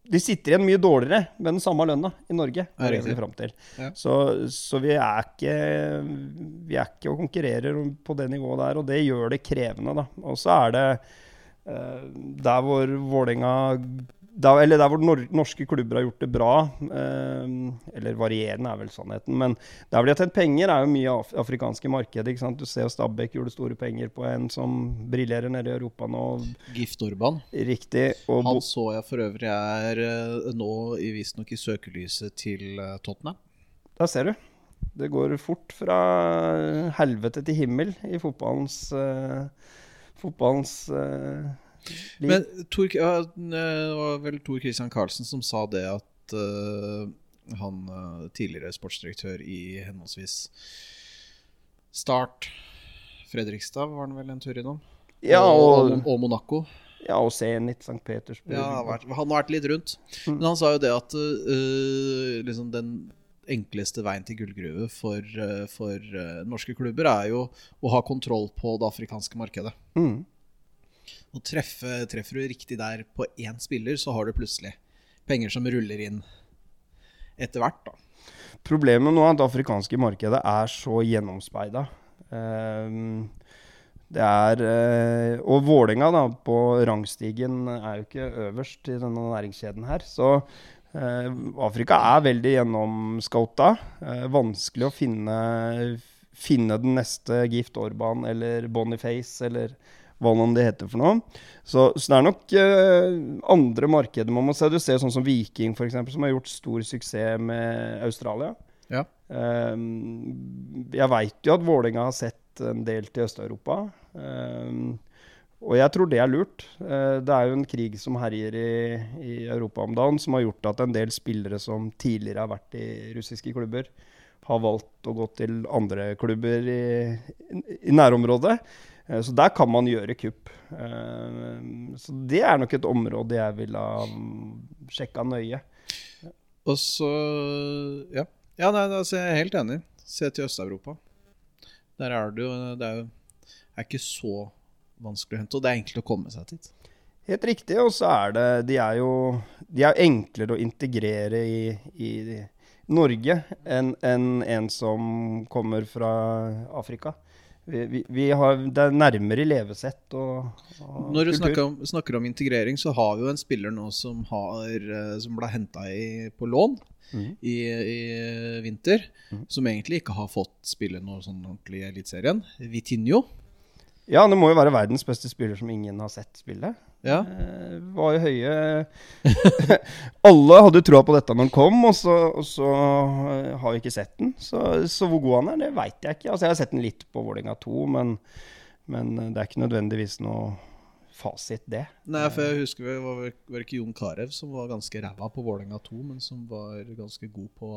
De sitter igjen mye dårligere med den samme lønna i Norge. Er det frem til. Ja. Så, så, vi er ikke Vi er ikke og konkurrerer på det nivået der, og det gjør det krevende. da. Og så er det uh, der hvor Vålerenga da, eller der hvor nor norske klubber har gjort det bra, eh, eller varierende er vel sannheten, men der hvor de har tjent penger, er jo mye af afrikanske marked. ikke sant? Du ser Stabæk gjorde store penger på en som briljerer nede i Europa nå. Gift Orban. Riktig. Han så jeg for øvrig er uh, nå visstnok i søkelyset til uh, Tottenham. Der ser du. Det går fort fra helvete til himmel i fotballens, uh, fotballens men Tor, ja, det var vel Tor Christian Karlsen som sa det at uh, han uh, tidligere sportsdirektør i henholdsvis Start Fredrikstad var han vel en tur innom. Ja, og, og, og Monaco. Ja, og Zenit, St. Petersburg. Ja, han har vært litt rundt. Mm. Men han sa jo det at uh, liksom den enkleste veien til gullgruve for, for norske klubber er jo å ha kontroll på det afrikanske markedet. Mm. Og treffer, treffer du riktig der på én spiller, så har du plutselig penger som ruller inn etter hvert. da. Problemet nå er at det afrikanske markedet er så gjennomspeida. Um, det er uh, Og Vålerenga på rangstigen er jo ikke øverst i denne næringskjeden her. Så uh, Afrika er veldig gjennomskauta. Uh, vanskelig å finne, finne den neste Gift Orban eller Boniface eller hva nå det heter for noe. Så, så det er nok uh, andre markeder man må se. Du ser sånn som Viking, f.eks., som har gjort stor suksess med Australia. Ja. Um, jeg veit jo at Vålerenga har sett en del til Øst-Europa. Um, og jeg tror det er lurt. Uh, det er jo en krig som herjer i, i, Europa om dagen, som har gjort at en del spillere som tidligere har vært i russiske klubber, har valgt å gå til andre klubber i, i nærområdet. Eh, så der kan man gjøre kupp. Eh, så det er nok et område jeg ville ha mm, sjekka nøye. Og så Ja, ja nei, altså, jeg er helt enig. Se til Øst-Europa. Der er det jo Det er jo er ikke så vanskelig å hente, og det er enkelt å komme seg dit. Helt riktig. Og så er det De er jo de er enklere å integrere i, i Norge enn en, en som kommer fra Afrika vi, vi, har, det er nærmere levesett og, og Når du snakker om, snakker om, integrering, så har vi jo en spiller nå som, har, eh, som ble henta på lån mm. i, i, vinter. Mm. Som egentlig ikke har fått spille noe sånn ordentlig i Eliteserien. Vitinho. Ja, det må jo være verdens beste spiller som ingen har sett spille. Ja. Eh, var jo høye [LAUGHS] Alle hadde troa på dette når han kom, og så, og så eh, har vi ikke sett den. Så, så hvor god han er, det veit jeg ikke. Altså, jeg har sett den litt på Vålerenga 2, men, men, det er ikke nødvendigvis noe fasit, det. Nei, for jeg husker det var, var ikke Jon Carew som var ganske ræva på Vålerenga 2, men som var ganske god på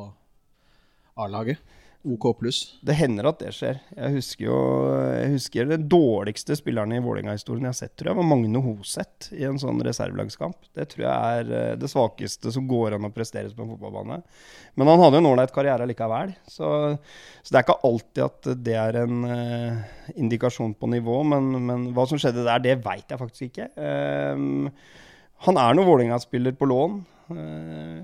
A-laget. OK pluss. Det hender at det skjer. Jeg husker jo jeg husker den dårligste spilleren i Vålerenga-historien jeg har sett, tror jeg var Magne Hoseth i en sånn reservelagskamp. Det tror jeg er eh, det svakeste som går an å presteres på en fotballbane. Men han hadde jo en ålreit karriere likevel. Så, så, det er ikke alltid at det er en uh, indikasjon på nivå. Men, men, hva som skjedde der, det veit jeg faktisk ikke. Um, han er nå Vålerenga-spiller på lån. Uh,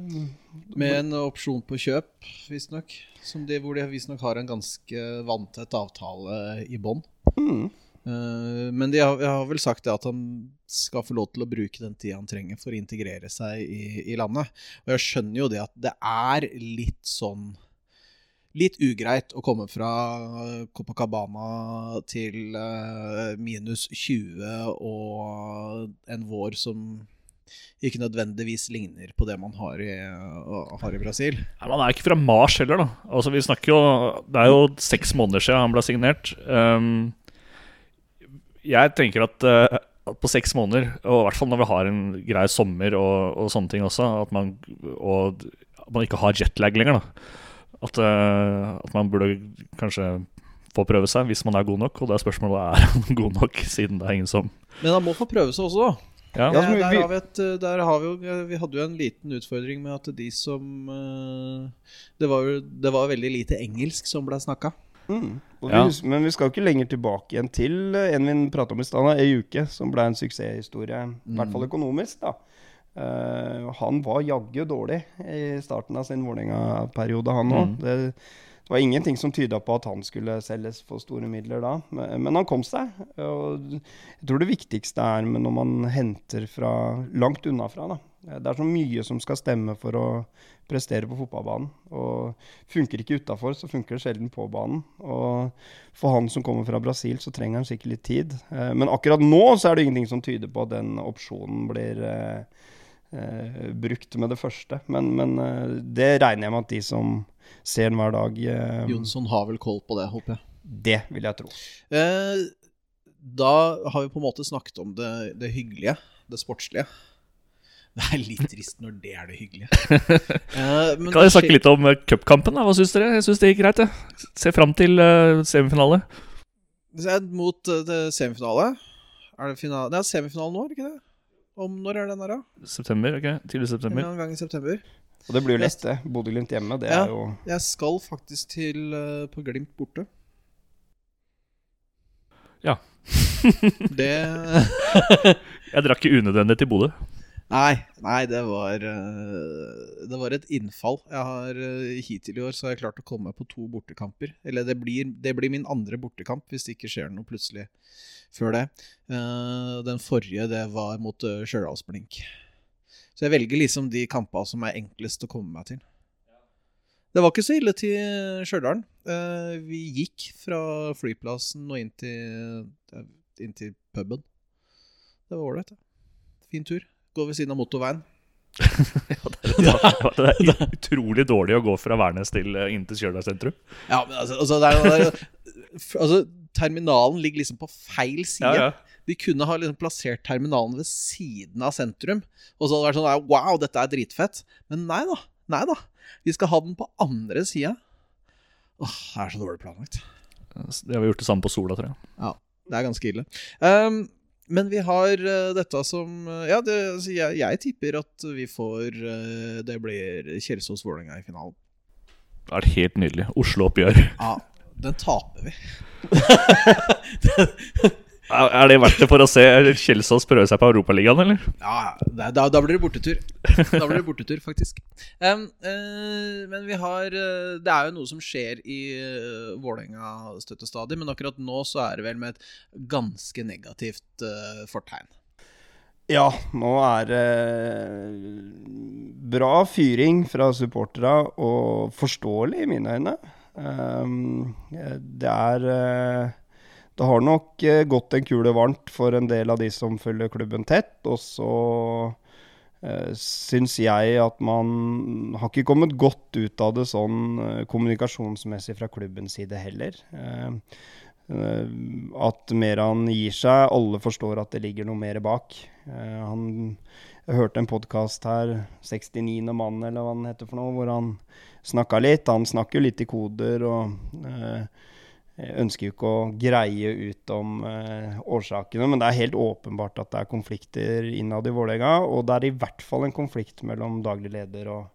med en opsjon på kjøp, visstnok. Hvor de visstnok har en ganske vanntett avtale i bånn. Mm. Uh, men de har, har, vel sagt det at han skal få lov til å bruke den tida han trenger for å integrere seg i, i, landet. Og jeg skjønner jo det at det er litt sånn litt ugreit å komme fra Copacabana til eh, minus 20 og en vår som ikke nødvendigvis ligner på det man har i, har i Brasil. Nei, Man er ikke fra Mars heller, da. Altså, vi snakker jo Det er jo seks måneder siden han ble signert. Um, jeg tenker at, uh, på seks måneder, og i hvert fall når vi har en grei sommer og, og sånne ting også, at man, og at man ikke har jetlag lenger, da. At, uh, at man burde kanskje få prøve seg hvis man er god nok. Og det er spørsmålet er han [LAUGHS] god nok, siden det er ingen som Men han må få prøve seg også, da. Ja, Ja, Eh, der, har vi et, eh, der har vi jo Vi hadde jo en liten utfordring med at de som eh, Det var jo det var veldig lite engelsk som ble snakka. Mm. Ja. vi, men vi skal jo ikke lenger tilbake igjen til eh, en vi pratet om i stad, ei uke, som ble en suksesshistorie. I hvert fall økonomisk, da. Uh, han var jaggu dårlig i starten av sin Vålerenga-periode, han òg. Mm. Det, var ingenting som tyda på at han skulle selges for store midler da, men, men han kom seg. Og jeg tror det viktigste er når man henter fra langt unna fra. Da. Det er så mye som skal stemme for å prestere på fotballbanen. Og funker ikke utafor, så funker det sjelden på banen. Og for han som kommer fra Brasil, så trenger han sikkert litt tid. Eh, Men akkurat nå så er det ingenting som tyder på at den opsjonen blir eh, eh, brukt med det første. Men, men eh, det regner jeg med at de som ser den hver dag, eh, Jonsson har vel koll på det, håper jeg. det vil jeg tro. Eh, da har vi på en måte snakket om det, det hyggelige, det sportslige. Det er litt [LAUGHS] trist når det er det hyggelige. uh, [LAUGHS] men Kan jeg snakke litt om cupkampen? Hva syns dere? Jeg syns det gikk greit. Jeg. Ser fram til uh, semifinale. Det Mot uh, semifinale Er det finale? Det er semifinalen nå, er det ikke det? Om når er den her, da? September, ok? Tidlig september. En gang i september. Og det blir jo lett, det. Bodø-Glimt hjemme, det Ja. er jo Jeg skal faktisk til uh, på Glimt borte. Ja. [LAUGHS] det [LAUGHS] Jeg drakk ikke unødvendig til Bodø. Nei, nei, det var eh, Det var et innfall. Jeg har eh, Hittil i år så har jeg klart å komme meg på to bortekamper. Eller det blir, det blir min andre bortekamp hvis det ikke skjer noe plutselig før det. Eh, den forrige, det var mot uh, Stjørdalsblink. Så jeg velger liksom de kampene som er enklest å komme meg til. Det var ikke så ille til Stjørdal. Eh, vi gikk fra flyplassen og inn til, eh, inn til puben. Det var ålreit, det. Fin tur. Gå ved siden av motorveien. [LAUGHS] Ja, det er [LAUGHS] utrolig dårlig å gå fra Værnes til eh, inn til Stjørdal sentrum. Ja, men altså, altså, det er, det er, [LAUGHS] altså Terminalen ligger liksom på feil side. Ja, ja. De kunne ha liksom plassert terminalen ved siden av sentrum. Og så hadde det vært sånn Wow, dette er dritfett. Men nei da. Nei da. Vi skal ha den på andre sida. Åh, det er så dårlig planlagt. Det har vi gjort det samme på Sola, tror jeg. Ja, det er ganske ille. Um, men vi har uh, dette som uh, Ja, det, altså, jeg, jeg tipper at vi får uh, Det blir Kjelsås-Vålerenga i finalen. Det er helt nydelig. Oslo-oppgjør. Ja, den taper vi. [LAUGHS] Er det verdt det for å se Kjelsås prøve seg på Europaligaen, eller? Ja, da, da blir det bortetur. Da blir det bortetur, faktisk. Um, uh, men vi har eh, Det er jo noe som skjer i uh, Vålerenga støttestadig, men akkurat nå så er det vel med et ganske negativt uh, fortegn. Ja, nå er det bra fyring fra supporterne, og forståelig i mine øyne. Um, det er eh, Det har nok eh, gått en kule varmt for en del av de som følger klubben tett. Og så uh, syns jeg at man har ikke kommet godt ut av det sånn kommunikasjonsmessig fra klubbens side heller. Eh, Eh, at Meran gir seg. Alle forstår at det ligger noe mer bak. Han, jeg hørte en podkast her, 69. mann eller hva han heter for noe, hvor han snakka litt. Han snakker jo litt i koder og eh, ønsker jo ikke å greie ut om eh, årsakene, men det er helt åpenbart at det er konflikter innad i Vålerenga. Og det er i hvert fall en konflikt mellom daglig leder og,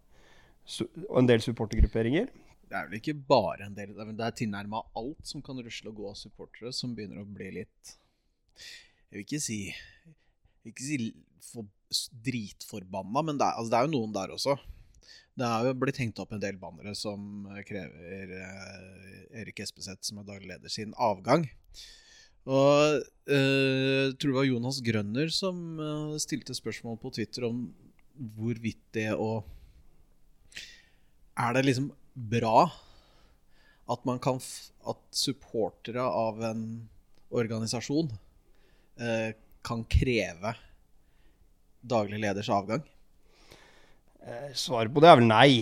og en del supportergrupperinger. Det er vel ikke bare en del er- det er tilnærma alt som kan rusle og gå av supportere, som begynner å bli litt Jeg vil ikke si vil ikke si for, dritforbanna, men det er, altså det er jo noen der også. Det er jo blitt hengt opp en del bannere som eh, krever eh, Erik Espeseth, som er daglig leder, sin avgang. Og eh, jeg tror det var Jonas Grønner som eh, stilte spørsmål på Twitter om hvorvidt det å Er det liksom bra at man kan At supportere av en organisasjon eh, kan kreve daglig leders avgang? Eh, Svaret på det er vel nei.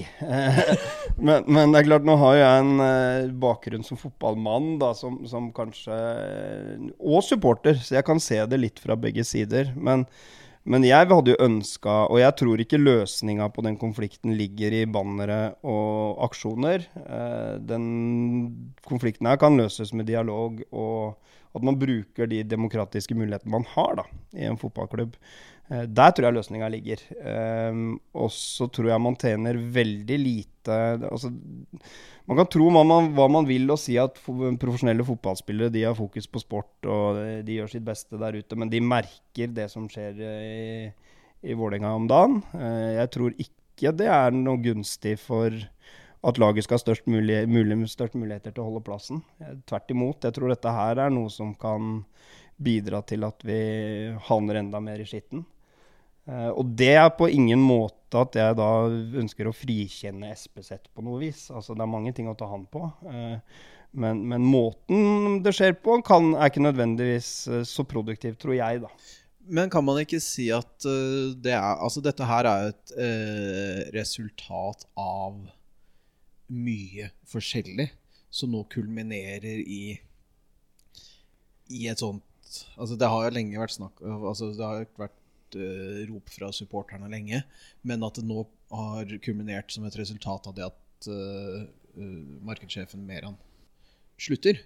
[LAUGHS] men, men, det er klart, nå har jeg en uh, bakgrunn som fotballmann, da, som, som kanskje Og supporter, så jeg kan se det litt fra begge sider. Men, men jeg hadde jo ønska, og jeg tror ikke løsninga på den konflikten ligger i bannere og aksjoner. Den konflikten her kan løses med dialog, og at man bruker de demokratiske mulighetene man har da, i en fotballklubb. Eh, der tror jeg løsninga ligger. Um, og så tror jeg man tjener veldig lite altså, Man kan tro hva man, hva man, vil og si at profesjonelle fotballspillere de har fokus på sport og de gjør sitt beste der ute, men de merker det som skjer i, i Vålerenga om dagen. Jeg tror ikke det er noe gunstig for at laget skal ha størst, mulig, mulig, størst muligheter til å holde plassen. Tvert imot. Jeg tror dette her er noe som kan bidra til at vi havner enda mer i skitten. Uh, og det er på ingen måte at jeg da ønsker å frikjenne SPZ på noe vis. Altså Det er mange ting å ta hand på. Uh, men, men, måten det skjer på, kan, er ikke nødvendigvis uh, så produktiv, tror jeg, da. Men kan man ikke si at det er, altså dette her er et resultat av mye forskjellig, som nå kulminerer i, i et sånt Altså Det har jo lenge vært snakk altså Det har vært uh, rop fra supporterne lenge, men at det nå har kulminert som et resultat av det at uh, markedssjefen Meran slutter.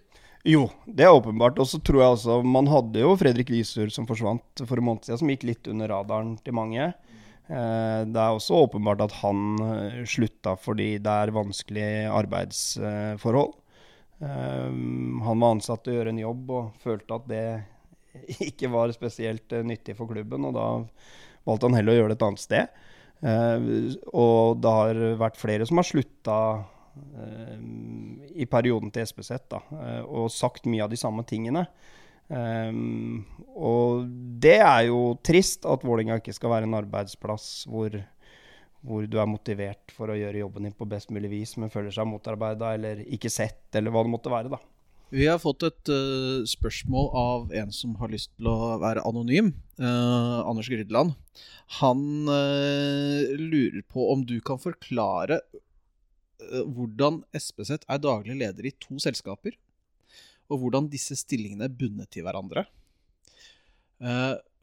Jo, det er åpenbart. Og så tror jeg altså Man hadde jo Fredrik Lysur som forsvant for en måned siden, som gikk litt under radaren til mange. Eh, det er også åpenbart at han slutta fordi det er vanskelige arbeidsforhold. Eh, han var ansatt til å gjøre en jobb og følte at det [LAUGHS] ikke var spesielt nyttig for klubben, og da valgte han heller å gjøre det et annet sted. Og det har vært flere som har slutta i perioden til SPZ og sagt mye av de samme tingene. Um, og det er jo trist at Vålinga ikke skal være en arbeidsplass hvor, hvor du er motivert for å gjøre jobben din på best mulig vis, men føler seg motarbeida eller ikke sett, eller hva det måtte være. da. Vi har fått et uh, spørsmål av en som har lyst til å være anonym. Uh, Anders Grydland. Han uh, lurer på om du kan forklare hvordan SPZ er daglig leder i to selskaper, og hvordan disse stillingene er bundet til hverandre.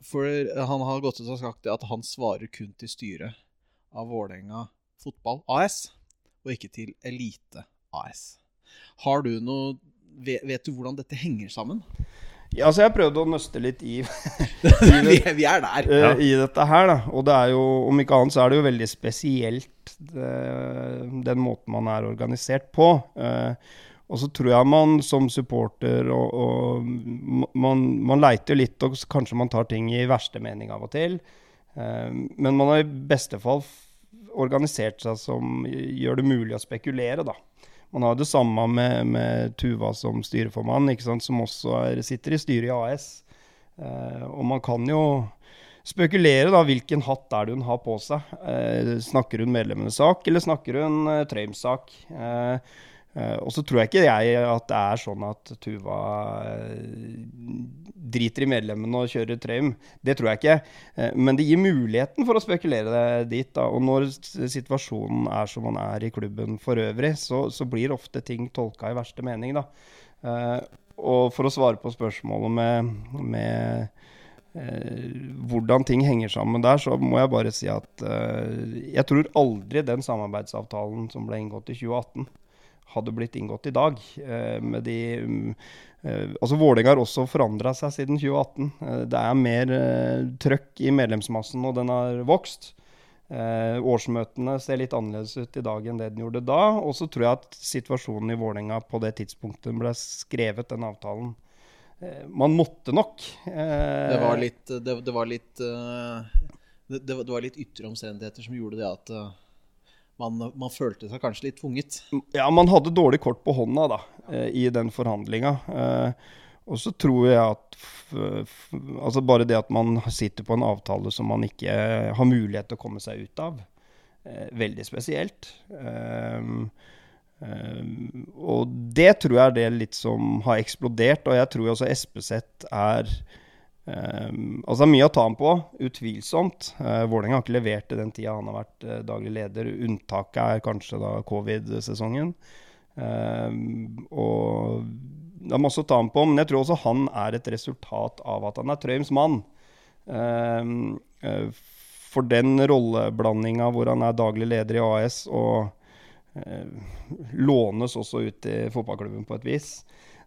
for han har gått ut og sagt at han svarer kun til styret av Vålerenga Fotball AS, og ikke til Elite AS. Har du noe vet, du hvordan dette henger sammen? Ja, altså Jeg prøvde å nøste litt i, [LAUGHS] i [LAUGHS] det, vi, er der. Uh, I dette her, da. Og det er jo, om ikke annet så er det jo veldig spesielt det, den måten man er organisert på. Uh, og så tror jeg man som supporter og, og man, man leiter litt, og kanskje man tar ting i verste mening av og til. Uh, men man har i beste fall organisert seg som gjør det mulig å spekulere, da. Man har det samme med, med Tuva som styreformann, som også er, sitter i styret i AS. Eh, og man kan jo spekulere da, hvilken hatt er det hun har på seg. Eh, snakker hun medlemmenes sak, eller snakker hun eh, Trøims sak? Eh, og så tror jeg ikke jeg at det er sånn at Tuva uh, driter i medlemmene og kjører Trøym. Det tror jeg ikke. Uh, men det gir muligheten for å spekulere det dit. Da. Og når situasjonen er som den er i klubben for øvrig, så, så blir ofte ting tolka i verste mening. Da. og for å svare på spørsmålet med, med hvordan ting henger sammen der, så må jeg bare si at jeg tror aldri den samarbeidsavtalen som ble inngått i 2018 hadde blitt inngått i dag. Eh, med de eh, altså Vålerenga har også forandra seg siden 2018. Eh, det er mer trøkk i medlemsmassen, og den har vokst. årsmøtene ser litt annerledes ut i dag enn det den gjorde da. Og så tror jeg at situasjonen i Vålerenga på det tidspunktet ble skrevet, den avtalen Man måtte nok. det var litt, det, det var litt det, det, var litt ytre omstendigheter som gjorde det at man, man, følte seg kanskje litt tvunget? Ja, man hadde dårlig kort på hånda da, eh, i den forhandlinga. Eh, og så tror jeg at altså bare det at man sitter på en avtale som man ikke har mulighet til å komme seg ut av, eh, veldig spesielt. Og det tror jeg er det litt som har eksplodert, og jeg tror også Espeseth er um, Altså mye å ta ham på, utvilsomt. Uh, Vålerenga har ikke levert i den tida han har vært uh, daglig leder. Unntaket er kanskje da covid-sesongen. Um, og det er masse å ta ham på, men jeg tror også han er et resultat av at han er Trøims mann. Um, uh, for den rolleblandinga hvor han er daglig leder i AS og lånes også ut til fotballklubben på et vis.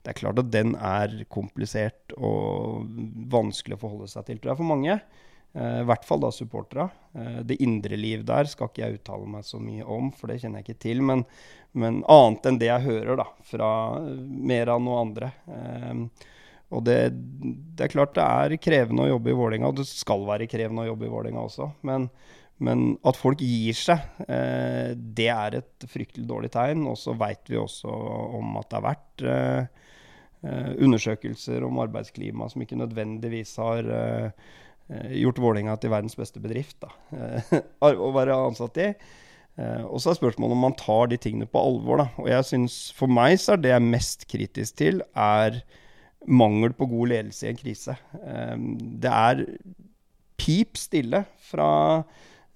Det er klart at den er komplisert og vanskelig å forholde seg til, tror jeg, for mange. Eh, I hvert fall da supporterne. Eh, det indre liv der skal ikke jeg uttale meg så mye om, for det kjenner jeg ikke til. Men, men annet enn det jeg hører da, fra Meran og andre. og det, det, er klart det er krevende å jobbe i Vålerenga, og det skal være krevende å jobbe i Vålerenga også. Men, men at folk gir seg, eh, det er et fryktelig dårlig tegn. Og så veit vi også om at det har vært eh, eh undersøkelser om arbeidsklima som ikke nødvendigvis har eh, eh gjort Vålerenga til verdens beste bedrift eh, [LAUGHS] å være ansatt i. og så er spørsmålet om man tar de tingene på alvor. Da. Og jeg synes, For meg så er det jeg er mest kritisk til, er mangel på god ledelse i en krise. det er pip stille fra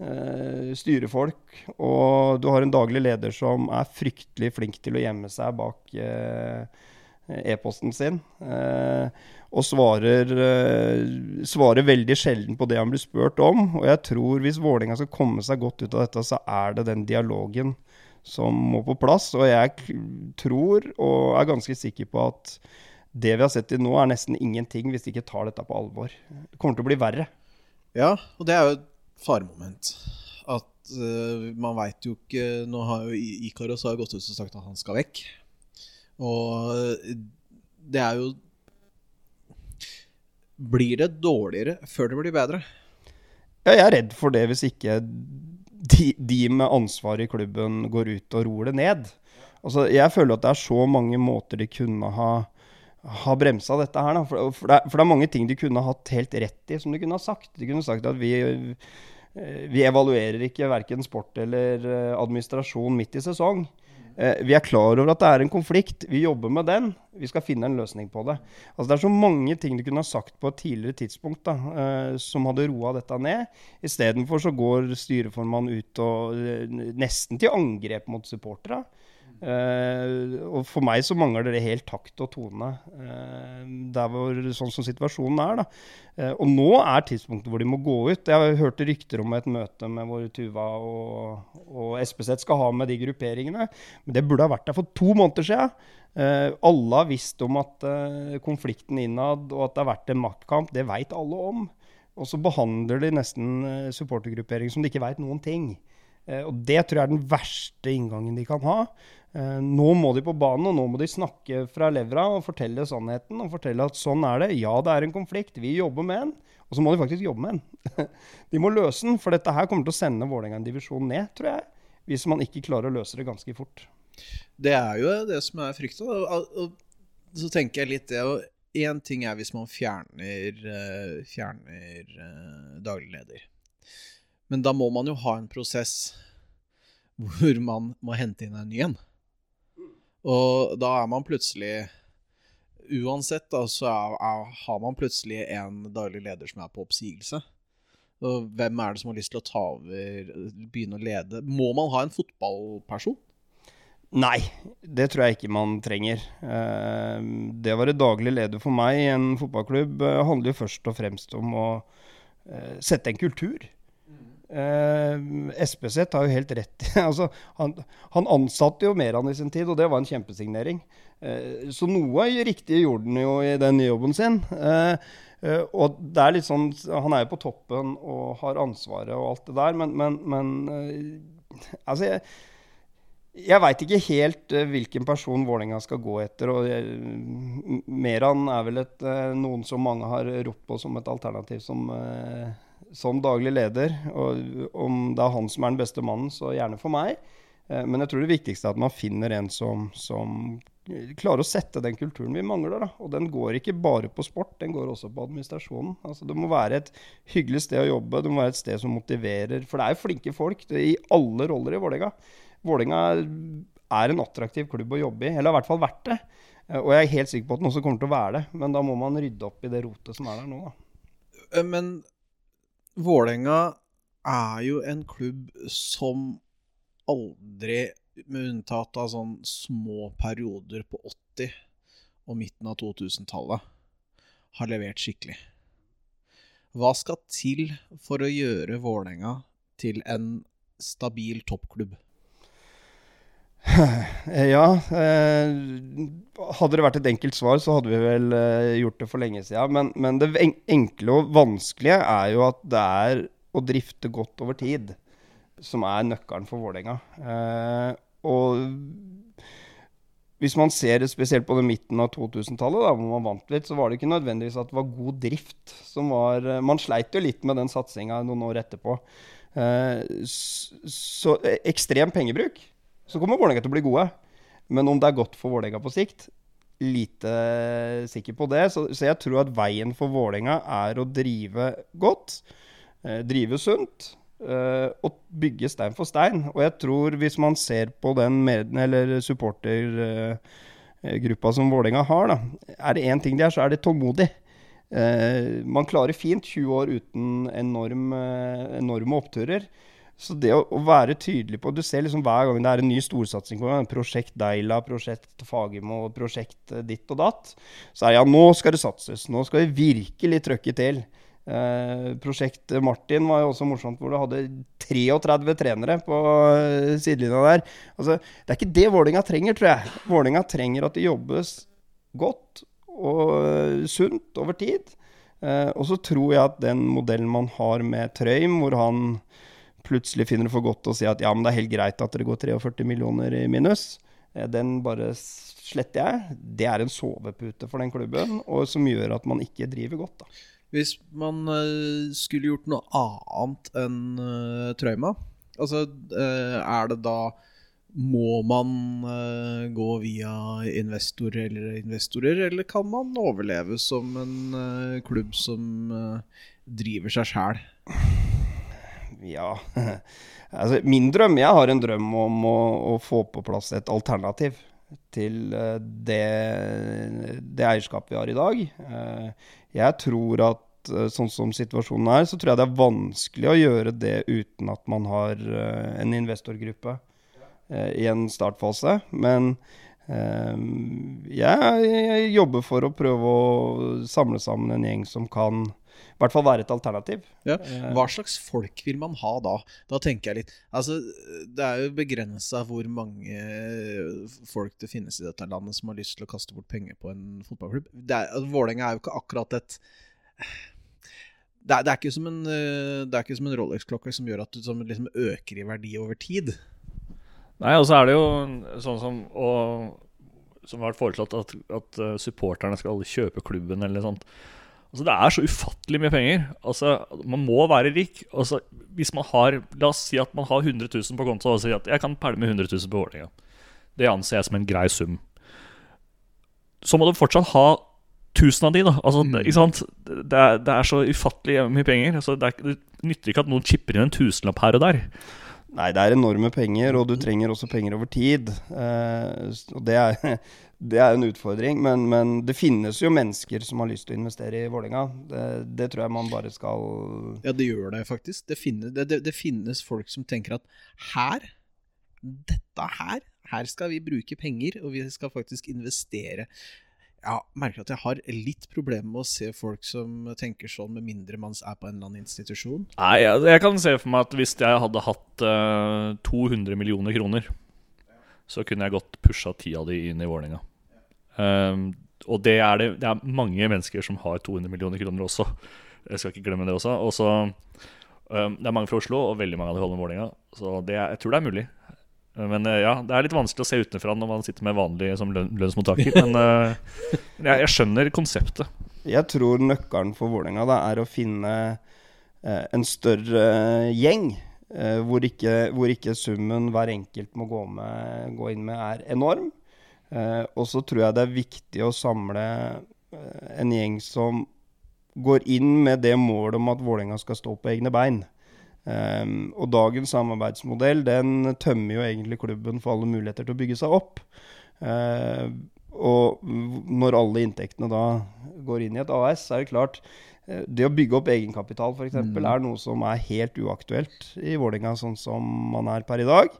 eh, styrefolk. Og du har en daglig leder som er fryktelig flink til å gjemme seg bak eh, e-posten sin. Eh, og svarer, eh, svarer, veldig sjelden på det han blir spurt om. Og jeg tror hvis Vålerenga skal komme seg godt ut av dette, så er det den dialogen som må på plass. Og jeg tror, og er ganske sikker på at det vi har sett til nå, er nesten ingenting hvis de ikke tar dette på alvor. Det kommer til å bli verre. Ja, og det er jo faremoment. At uh, man veit jo ikke Nå har jo Ikaros gått ut og sagt at han skal vekk. Og det er jo Blir det dårligere før det blir bedre? Ja, jeg er redd for det hvis ikke de, de med ansvar i klubben går ut og roer det ned. Altså, jeg føler at det er så mange måter de kunne ha ha bremsa dette her. For, for, det for, det er, mange ting de kunne hatt helt rett i, som de kunne ha sagt. De kunne sagt at vi, eh, vi evaluerer ikke verken sport eller eh, administrasjon midt i sesong. Eh, vi er klar over at det er en konflikt. Vi jobber med den. Vi skal finne en løsning på det. Altså, det er så mange ting du kunne ha sagt på et tidligere tidspunkt da, som hadde roa dette ned. Istedenfor så går styreformannen ut og nesten til angrep mot supporterne. Uh, og for meg så mangler det helt takt og tone uh, der hvor, sånn som situasjonen er. Uh, og nå er tidspunktet hvor de må gå ut. Jeg hørte rykter om et møte med hvor Tuva og, og SPZ skal ha med de grupperingene. Men det burde ha vært der for to måneder siden. alle har visst om at konflikten innad og at det har vært en maktkamp, det veit alle om. Og så behandler de nesten supportergruppering som de ikke veit noen ting. Og det tror jeg er den verste inngangen de kan ha. Eh, nå må de på banen, og nå må de snakke fra levra og fortelle sannheten. Og fortelle at sånn er det. Ja, det er en konflikt. Vi jobber med den. Og så må de faktisk jobbe med den. [LAUGHS] de må løse den, for dette her kommer til å sende Vålerenga en divisjon ned, tror jeg. Hvis man ikke klarer å løse det ganske fort. Det er jo det som er frykta. Så tenker jeg litt det Én ting er hvis man fjerner, eh, fjerner daglig leder. Men da må man jo ha en prosess hvor man må hente inn en ny en. Og da er man plutselig Uansett, da, så er, er, har man plutselig en daglig leder som er på oppsigelse. Og hvem er det som har lyst til å ta over, begynne å lede? Må man ha en fotballperson? Nei, det tror jeg ikke man trenger. Eh, det å være daglig leder for meg i en fotballklubb eh, handler jo først og fremst om å eh, sette en kultur. Eh, Espeseth har jo helt rett. [LAUGHS] altså, han, han, ansatte jo Meran i sin tid, og det var en kjempesignering. Eh, så noe riktig gjorde han jo i den jobben sin. Eh, eh, og det er litt sånn Han er jo på toppen og har ansvaret og alt det der, men, men, men eh, Altså, jeg, jeg veit ikke helt uh, hvilken person Vålerenga skal gå etter. og jeg, Meran er vel et, uh, noen som mange har ropt på som et alternativ som som daglig leder. Og om det er han som er den beste mannen, så gjerne for meg. Eh, men jeg tror det viktigste er at man finner en som, som klarer å sette den kulturen vi mangler. Da. Og den går ikke bare på sport, den går også på administrasjonen. Altså, det må være et hyggelig sted å jobbe, det må være et sted som motiverer. For det er jo flinke folk i alle roller i Vålerenga. Vålerenga er en attraktiv klubb å jobbe i. Eller i hvert fall vært det. Eh, og jeg er helt sikker på at den også kommer til å være det. Men da må man rydde opp i det rotet som er der nå, da. Eh, Men Vålerenga er jo en klubb som aldri, med unntatt av sånn små perioder på 80 og midten av 2000-tallet, har levert skikkelig. Hva skal til for å gjøre Vålerenga til en stabil toppklubb? [LAUGHS] Ja. Eh, hadde det vært et enkelt svar, så hadde vi vel eh, gjort det for lenge siden. Men, men det enkle og vanskelige er jo at det er å drifte godt over tid som er nøkkelen for Vålerenga. Eh, og hvis man ser det spesielt på den midten av 2000-tallet, da, hvor man vant litt, så var det ikke nødvendigvis at det var god drift som var Man sleit jo litt med den satsinga noen år etterpå. Så ekstrem pengebruk. Så kommer Vålerenga til å bli gode. Men om det er godt for Vålerenga på sikt, lite sikker på det. Så, så jeg tror at veien for Vålerenga er å drive godt, eh, drive sunt. eh, og bygge stein for stein. Og jeg tror hvis man ser på den med, eller supportergruppa som Vålerenga har, da, er det én ting de er, så er det tålmodig. Eh, man klarer fint 20 år uten enorm, eh, enorme oppturer. Så det å, å være tydelig på Du ser liksom hver gang det er en ny storsatsing på Prosjekt Deila, prosjekt Fagermo, prosjekt eh, ditt og datt, så er det ja, nå skal det satses. Nå skal vi virkelig trøkke til. Eh, prosjekt Martin var jo også morsomt, hvor du hadde 33 trenere på eh, sidelinja der. Altså, det er ikke det Vålerenga trenger, tror jeg. Vålerenga trenger at det jobbes godt og eh, sunt over tid. Eh, og så tror jeg at den modellen man har med Trøym, hvor han plutselig finner det for godt å si at ja, men det er helt greit at det går 43 millioner i minus, eh, den bare sletter jeg. Det er en sovepute for den klubben, og som gjør at man ikke driver godt. da. Hvis man eh, skulle gjort noe annet enn uh, Trauma, altså eh, er det da Må man uh, gå via investor eller investorer, eller kan man overleve som en uh, klubb som uh, driver seg sjæl? Ja [LAUGHS] altså, Min drøm Jeg har en drøm om å, å få på plass et alternativ til eh, det, det eierskapet vi har i dag. Eh, Jeg tror at eh, sånn som situasjonen er, så tror jeg det er vanskelig å gjøre det uten at man har en investorgruppe i en startfase. Men jeg jobber for å prøve å samle sammen en gjeng som kan i hvert fall være et alternativ. Ja. Eh, Hva slags folk vil man ha da? Da tenker jeg litt Altså, det er jo begrensa hvor mange folk det finnes i dette landet som har lyst til å kaste bort penger på en fotballklubb. Det er, altså, Vålerenga er jo ikke akkurat et det er, det er ikke som en, eh, det er ikke som en Rolex-klokke som gjør at du som liksom øker i verdi over tid. Nei, og så er det jo sånn som og, Som har vært foreslått at, at eh, supporterne skal kjøpe klubben eller noe sånt. Altså, det er så ufattelig mye penger. Altså, Man må være rik. Altså, hvis man har La oss si at man har 100 000 på konto og sier at jeg kan pælme 100 000 på Vålerenga. Det anser jeg som en grei sum. Så må du fortsatt ha 1000 av de, da. Altså, mm. ikke sant? Det, er, det er så ufattelig mye penger. Altså, det, er, det nytter ikke at noen chipper inn en tusenlapp her og der. Nei, det er enorme penger, og du trenger også penger over tid. Uh, og det er, [LAUGHS] det er en utfordring. Men, men det finnes jo mennesker som har lyst til å investere i Vålerenga. Det, det tror jeg man bare skal Ja, det gjør det faktisk. Det finnes, det, det, det finnes folk som tenker at her, dette her, her skal vi bruke penger, og vi skal faktisk investere. Jeg merker at jeg har litt problemer med å se folk som tenker sånn, med mindre man er på en eller annen institusjon. Nei, jeg, jeg kan se for meg at hvis jeg hadde hatt uh, 200 millioner kroner, så kunne jeg godt pusha ti av de inn i Vålerenga. Um, og det er det, det er mange mennesker som har 200 millioner kroner også. Jeg skal ikke glemme det også. Og så, um, det er mange fra Oslo, og veldig mange av de holder med Vålerenga. Så det er, jeg tror det er mulig. Men eh, ja, det er litt vanskelig å se utenfra når man sitter med vanlig som løn, lønnsmottaker. Men [LAUGHS] uh, jeg, jeg skjønner konseptet. Jeg tror nøkkelen for Vålerenga er å finne uh, en større gjeng. Eh, hvor, ikke, hvor ikke summen hver enkelt må gå, med, gå inn med, er enorm. Uh, og så tror jeg det er viktig å samle uh, en gjeng som går inn med det målet om at Vålerenga skal stå på egne bein. Um, og dagens samarbeidsmodell den tømmer jo egentlig klubben for alle muligheter til å bygge seg opp. Uh, og når alle inntektene da går inn i et AS, er det klart uh, Det å bygge opp egenkapital f.eks. Mm. er noe som er helt uaktuelt i Vålerenga sånn som man er per i dag.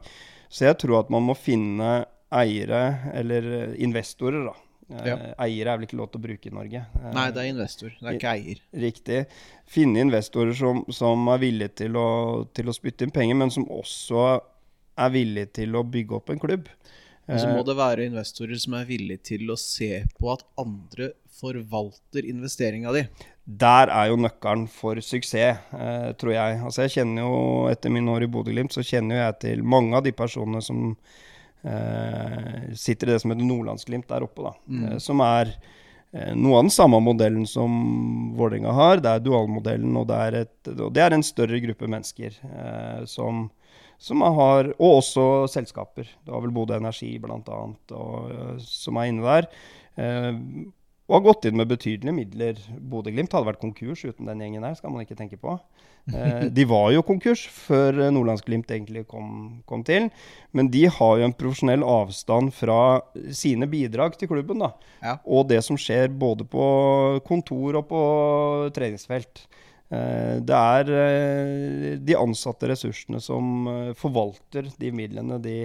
Så jeg tror at man må finne eiere, eller investorer, da, ja. Eiere eier er vel ikke lov til å bruke i Norge. Nei, det er investor, det er ikke eier. Riktig. Finne investorer som, som er villige til å, til å, spytte inn penger, men som også er villige til å bygge opp en klubb. Og så må eh, det være investorer som er villige til å se på at andre forvalter investeringa di. Der er jo nøkkelen for suksess, eh, tror jeg. Altså jeg kjenner jo, Etter mine år i Bodø-Glimt så kjenner jeg til mange av de personene som eh, sitter i det som heter Nordlandsglimt der oppe, da. Mm. Eh, som er eh, noe av den samme modellen som Vålerenga har. Det er dualmodellen, og det er, et, og det er en større gruppe mennesker eh, som, som har, Og også selskaper. Det var vel Bodø Energi bl.a. Eh, som er inne der. Eh, og har gått inn med betydelige midler. Bodø-Glimt hadde vært konkurs uten den gjengen her, skal man ikke tenke på. Eh, de var jo konkurs før Nordlandsglimt egentlig kom, kom, til. Men de har jo en profesjonell avstand fra sine bidrag til klubben. da. Ja. Og det som skjer både på kontor og på treningsfelt. Eh, det er eh, de ansatte ressursene som eh, forvalter de midlene de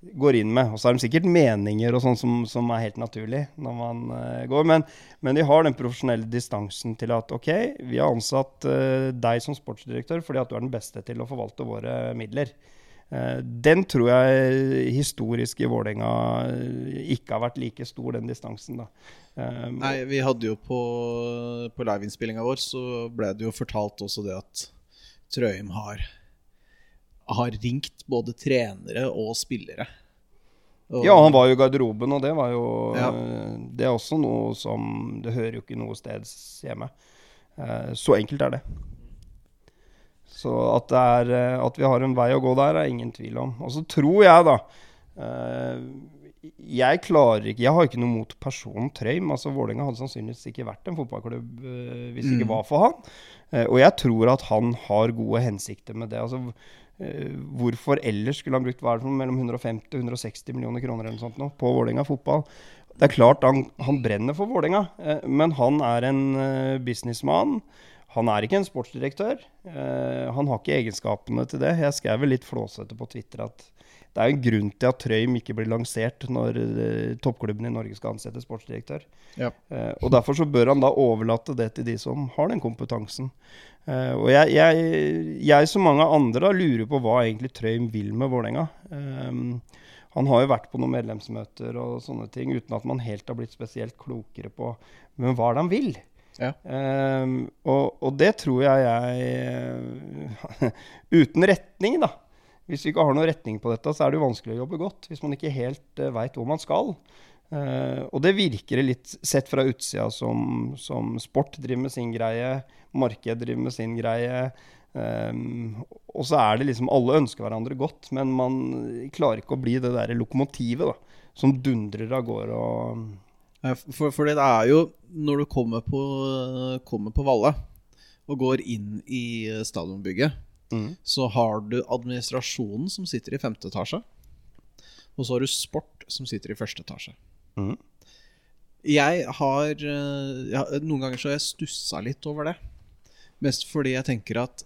går inn med. Og så har de sikkert meninger og sånn som, som, er helt naturlig når man uh, går. Men, men, de har den profesjonelle distansen til at OK, vi har ansatt uh, deg som sportsdirektør fordi at du er den beste til å forvalte våre midler. Uh, den tror jeg historisk i Vålerenga ikke har vært like stor, den distansen. da. Nei, vi hadde jo på, på liveinnspillinga vår så ble det jo fortalt også det at Trøim har har ringt både trenere og spillere. Og, ja, han var jo i garderoben, og det var jo ja. Det er også noe som Det hører jo ikke noe sted hjemme. Eh, så enkelt er det. Så at, det er, eh, at vi har en vei å gå der, er ingen tvil om. Og så tror jeg, da eh, Jeg klarer ikke Jeg har ikke noe mot personen Trøim. Altså Vålerenga hadde sannsynligvis ikke vært en fotballklubb hvis det ikke mm. var for han. Og jeg tror at han har gode hensikter med det. Altså hvorfor ellers skulle han brukt hva mellom 150 og 160 millioner kroner eller noe sånt nå, på Vålerenga fotball? Det er klart han, han brenner for Vålerenga, uh, men han er en uh, businessmann. Han er ikke en sportsdirektør. han har ikke egenskapene til det. Jeg skrev litt flåsete på Twitter at det er en grunn til at Trøym ikke blir lansert når toppklubben i Norge skal ansette sportsdirektør. Ja. og Derfor så bør han da overlate det til de som har den kompetansen. Uh, og jeg, jeg, jeg, som mange andre da, lurer på hva egentlig Trøim vil med Vålerenga. Um, han har jo vært på noen medlemsmøter og sånne ting uten at man helt har blitt spesielt klokere på men hva er det han vil. Ja. Um, og, og, det tror jeg jeg [LAUGHS] Uten retning, da. Hvis vi ikke har noen retning på dette, så er det jo vanskelig å jobbe godt. Hvis man ikke helt uh, eh, veit hvor man skal. Uh, og det virker litt, sett fra utsida, som, som sport driver med sin greie marked driver med sin greie. Um, og så er det liksom Alle ønsker hverandre godt, men man klarer ikke å bli det der lokomotivet da, som dundrer av gårde. For, for, det er jo når du kommer på, kommer på Valle og går inn i stadionbygget, mm. så har du administrasjonen som sitter i femte etasje. Og så har du sport som sitter i første etasje. Mm. Jeg har ja, Noen ganger så har jeg stussa litt over det. Mest fordi jeg tenker at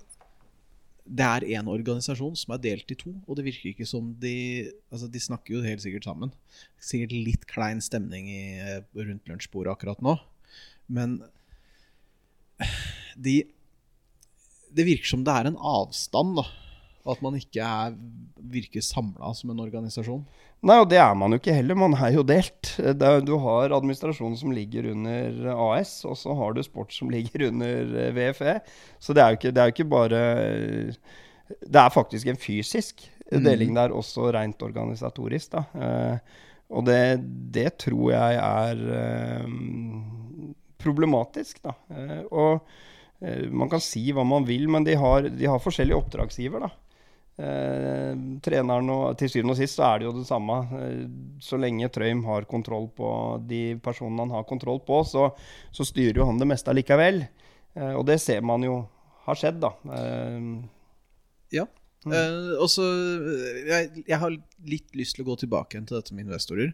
det er én organisasjon som er delt i to, og det virker ikke som de Altså, de snakker jo helt sikkert sammen. Sikkert litt klein stemning i, rundt lunsjbordet akkurat nå. Men de Det virker som det er en avstand, da. At man ikke er, virker samla som en organisasjon. Nei, og det er man jo ikke heller. Man er jo delt. Er, du har administrasjonen som ligger under AS, og så har du sport som [LAUGHS] ligger under VFE. Så det er jo ikke, det er jo ikke bare Det er faktisk en fysisk mm. deling der, også rent organisatorisk. da. Eh, og det, det, tror jeg er eh, problematisk, da. Eh, og man kan si hva man vil, men de har, de har forskjellige oppdragsgiver, da. Eh, treneren og Til syvende og sist så er det jo det samme. Eh, så lenge Trøim har kontroll på de personene han har kontroll på, så, så styrer jo han det meste allikevel. Eh, og det ser man jo har skjedd, da. Eh, Ja. Eh, og så eh, jeg, jeg har litt lyst til å gå tilbake til dette med investorer.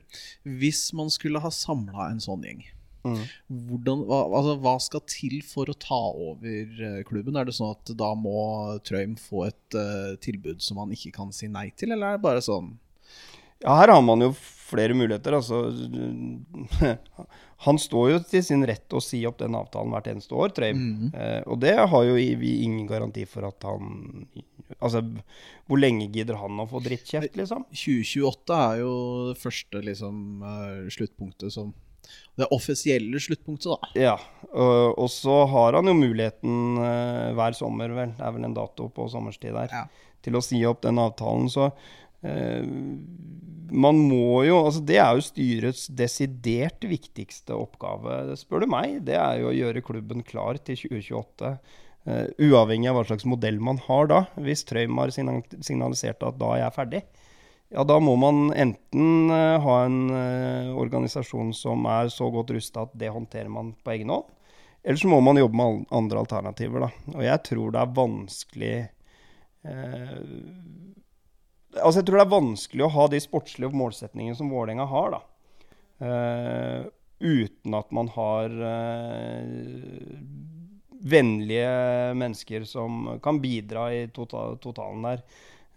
Hvis man skulle ha samla en sånn gjeng, Mm. hvordan, hva, altså, hva skal til for å ta over eh, klubben? Er det sånn at da må Trøim få et uh, tilbud som han ikke kan si nei til, eller er det bare sånn Ja, her har man jo flere muligheter. Altså, [LAUGHS] han står jo til sin rett å si opp den avtalen hvert eneste år, Trøim. Mm. Eh, og det har jo vi ingen garanti for at han Altså, hvor lenge gidder han å få drittkjeft, liksom? 2028 er jo det første liksom, eh, sluttpunktet som Det offisielle sluttpunktet, da. Ja. Og, og så har han jo muligheten uh, hver sommer, vel, det er vel en dato på sommerstid der, Ja. til å si opp den avtalen. Så uh, man må jo Altså, det er jo styrets desidert viktigste oppgave, spør du meg. Det er jo å gjøre klubben klar til 2028. Uh, uavhengig av hva slags modell man har da. Hvis Trøymar signaliserte at da er jeg ferdig, ja, da må man enten eh, ha en eh, organisasjon som er så godt rusta at det håndterer man på egen hånd. Eller så må man jobbe med andre alternativer, da. Og jeg tror det er vanskelig eh, Altså, jeg tror det er vanskelig å ha de sportslige målsetningene som Vålerenga har, da. Eh, uten at man har eh, vennlige mennesker som kan bidra i tota totalen der.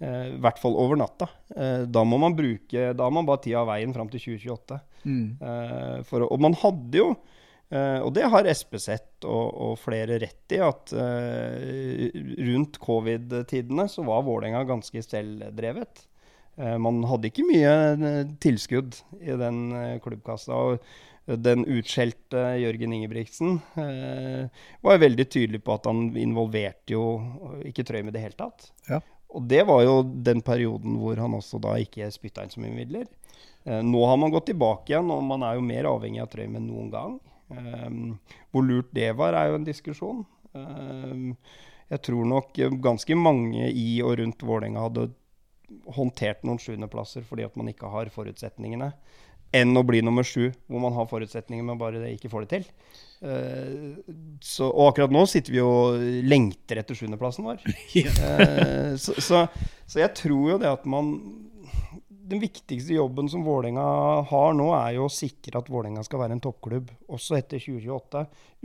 Eh, I hvert fall over natta. Eh, da må man bruke Da har man bare tida av veien fram til 2028. Eh, for, og man hadde jo og det har SPZ og, og flere rett i, at rundt covid-tidene så var Vålerenga ganske selvdrevet. Man hadde ikke mye tilskudd i den klubbkassa. og den utskjelte Jørgen Ingebrigtsen eh, var veldig tydelig på at han involverte jo ikke Trøim i det hele tatt. Ja. Og det var jo den perioden hvor han også da ikke spytta inn så mye midler. Eh, nå har man gått tilbake igjen, og man er jo mer avhengig av Trøim enn noen gang. Eh, hvor lurt det var, er jo en diskusjon. Eh, jeg tror nok ganske mange i og rundt Vålerenga hadde håndtert noen sjuendeplasser fordi at man ikke har forutsetningene, enn å bli nummer sju, hvor man har forutsetninger, men bare ikke får det til. Eh, så, og akkurat nå sitter vi og lengter etter sjuendeplassen vår. [LAUGHS] Eh, så, så, så jeg tror jo det at man Den viktigste jobben som Vålerenga har nå, er jo å sikre at Vålerenga skal være en toppklubb også etter 2028.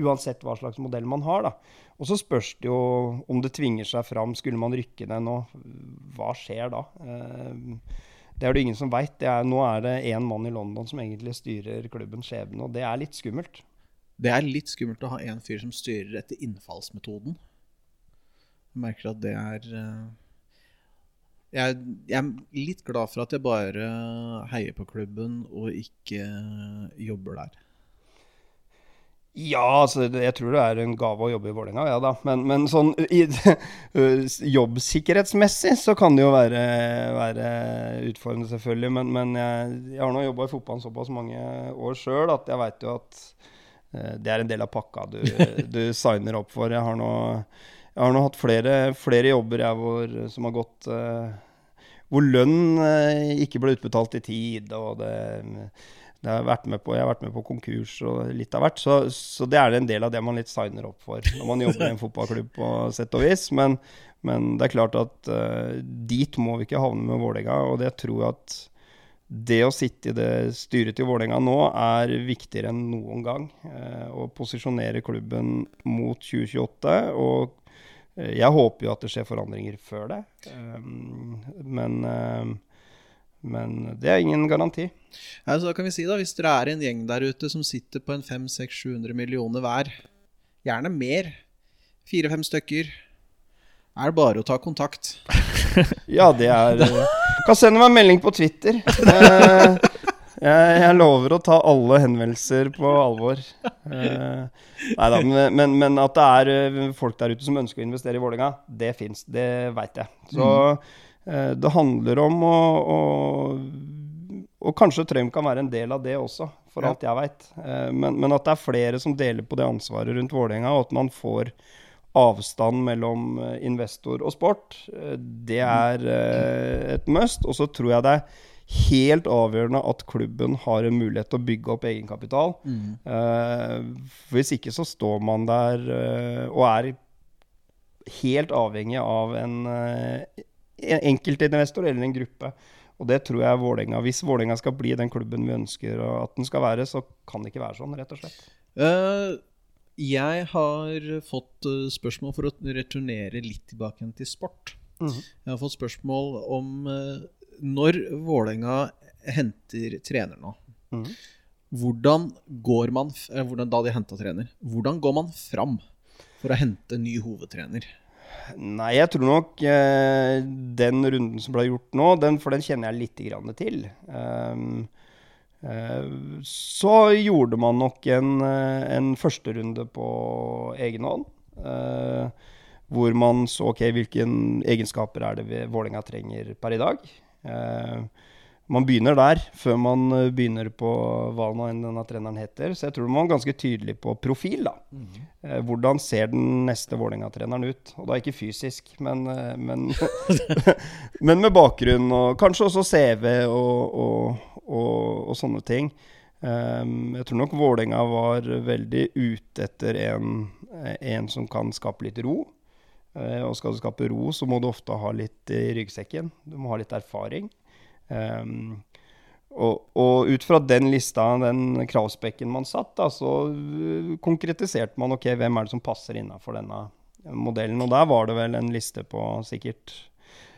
Uansett hva slags modell man har, da. Og så spørs det jo om det tvinger seg fram. Skulle man rykke ned nå, hva skjer da? Eh, det er det ingen som veit. Nå er det én mann i London som egentlig styrer klubbens skjebne, og det er litt skummelt. Det er litt skummelt å ha en fyr som styrer etter innfallsmetoden. Jeg merker at det er eh, jeg, jeg er litt glad for at jeg bare heier på klubben og ikke jobber der. Ja, altså, jeg tror det er en gave å jobbe i Vålerenga, ja da. Men, men sånn [LAUGHS] i, jobbsikkerhetsmessig så kan det jo være, være utfordrende, selvfølgelig. Men, men jeg, jeg har nå jobba i fotballen såpass mange år sjøl at jeg veit jo at det er en del av pakka du, [LAUGHS] du signer opp for. Jeg har nå, jeg har nå hatt flere, flere jobber jeg hvor, som har gått eh, Hvor lønn eh, ikke ble utbetalt i tid, og det det har jeg, vært med på, jeg har vært med på konkurs og litt av hvert. Så, så det er en del av det man litt signer opp for når man jobber i en [LAUGHS] fotballklubb, på sett og vis. Men, men det er klart at dit må vi ikke havne med Vålerenga. Og det tror jeg at det å sitte i det styret til Vålerenga nå er viktigere enn noen gang. Uh, å posisjonere klubben mot 2028. Og uh, jeg håper jo at det skjer forandringer før det. Um, men men det er ingen garanti. Ja, så da kan vi si da, Hvis dere er en gjeng der ute som sitter på en 500-700 millioner hver, gjerne mer, fire-fem stykker, er det bare å ta kontakt. [LAUGHS] [LAUGHS] Ja, det er Kan sende meg en melding på Twitter. [LAUGHS] Eh, jeg, jeg lover å ta alle henvendelser på alvor. Eh, nei da, men, men, men at det er eh, folk der ute som ønsker å investere i Vålerenga, det fins. Det veit jeg. Så eh, det handler om å, å Og kanskje Trøim kan være en del av det også, for alt jeg veit. Men, men at det er flere som deler på det ansvaret rundt Vålerenga, og at man får avstand mellom eh, investor og sport, eh, det er eh, et must. Og så tror jeg det er helt avgjørende at klubben har en mulighet til å bygge opp egenkapital. Mm. hvis ikke så står man der og er helt avhengig av en, enkeltinvestor eller en gruppe. Og det tror jeg Vålerenga Hvis Vålerenga skal bli den klubben vi ønsker at den skal være, så kan det ikke være sånn, rett og slett. Eh, jeg har fått eh, spørsmål for å returnere litt tilbake til sport. Mhm. Jeg har fått spørsmål om eh, når Vålerenga henter trener nå. Mhm. Hvordan går man eh, hvordan, Da de henta trener, hvordan går man fram for å hente ny hovedtrener? Nei, jeg tror nok eh, den runden som ble gjort nå, den, for den kjenner jeg litt grann til. Eh, så gjorde man nok en, eh, en førsterunde på egen hånd. eh, hvor man så ok, hvilke egenskaper er det Vålerenga trenger per i dag. Eh, man begynner der, før man begynner på hva nå enn denne treneren heter. Så jeg tror man var ganske tydelig på profil. da. Eh, hvordan ser den neste Vålerenga-treneren ut? Og da ikke fysisk, men, men, [LAUGHS] [LAUGHS] men med bakgrunn og kanskje også CV og, og, og, og sånne ting. Um, jeg tror nok Vålerenga var veldig ute etter en, en som kan skape litt ro. Eh, og skal du skape ro, så må du ofte ha litt i ryggsekken. Du må ha litt erfaring. Um, og, og ut fra den lista, den kravspekken man satt, da, så uh, konkretiserte man ok, hvem er det som passer innafor denne modellen. Og der var det vel en liste på sikkert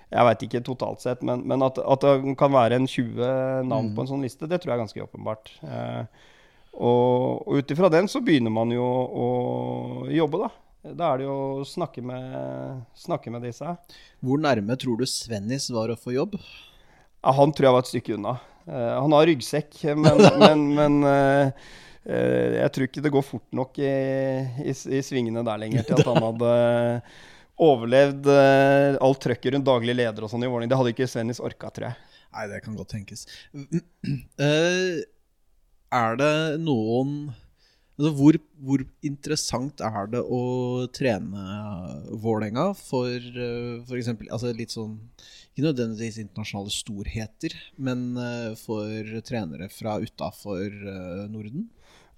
Jeg veit ikke totalt sett, men, men at, at det kan være en 20 navn på en sånn liste, det tror jeg er ganske åpenbart. Eh, og og ut ifra den så begynner man jo å jobbe, da. Da er det jo å snakke med, snakke med disse. Hvor nærme tror du Svennis var å få jobb? Ja, han tror jeg var et stykke unna. Eh, han har ryggsekk, men, [LAUGHS] men, men eh, eh, jeg tror ikke det går fort nok i, i, i svingene der lenger til at han [LAUGHS] hadde overlevd uh, alt trøkket rundt daglig leder og sånn i Vålerenga. Det hadde ikke Svennis orka, tror jeg. Nei, det kan godt tenkes. Uh, [CLEARS THROAT] er det noen altså hvor, hvor interessant er det å trene Vålerenga for uh, f.eks. Altså litt sånn Ikke nødvendigvis internasjonale storheter, men uh, for trenere fra utafor Norden?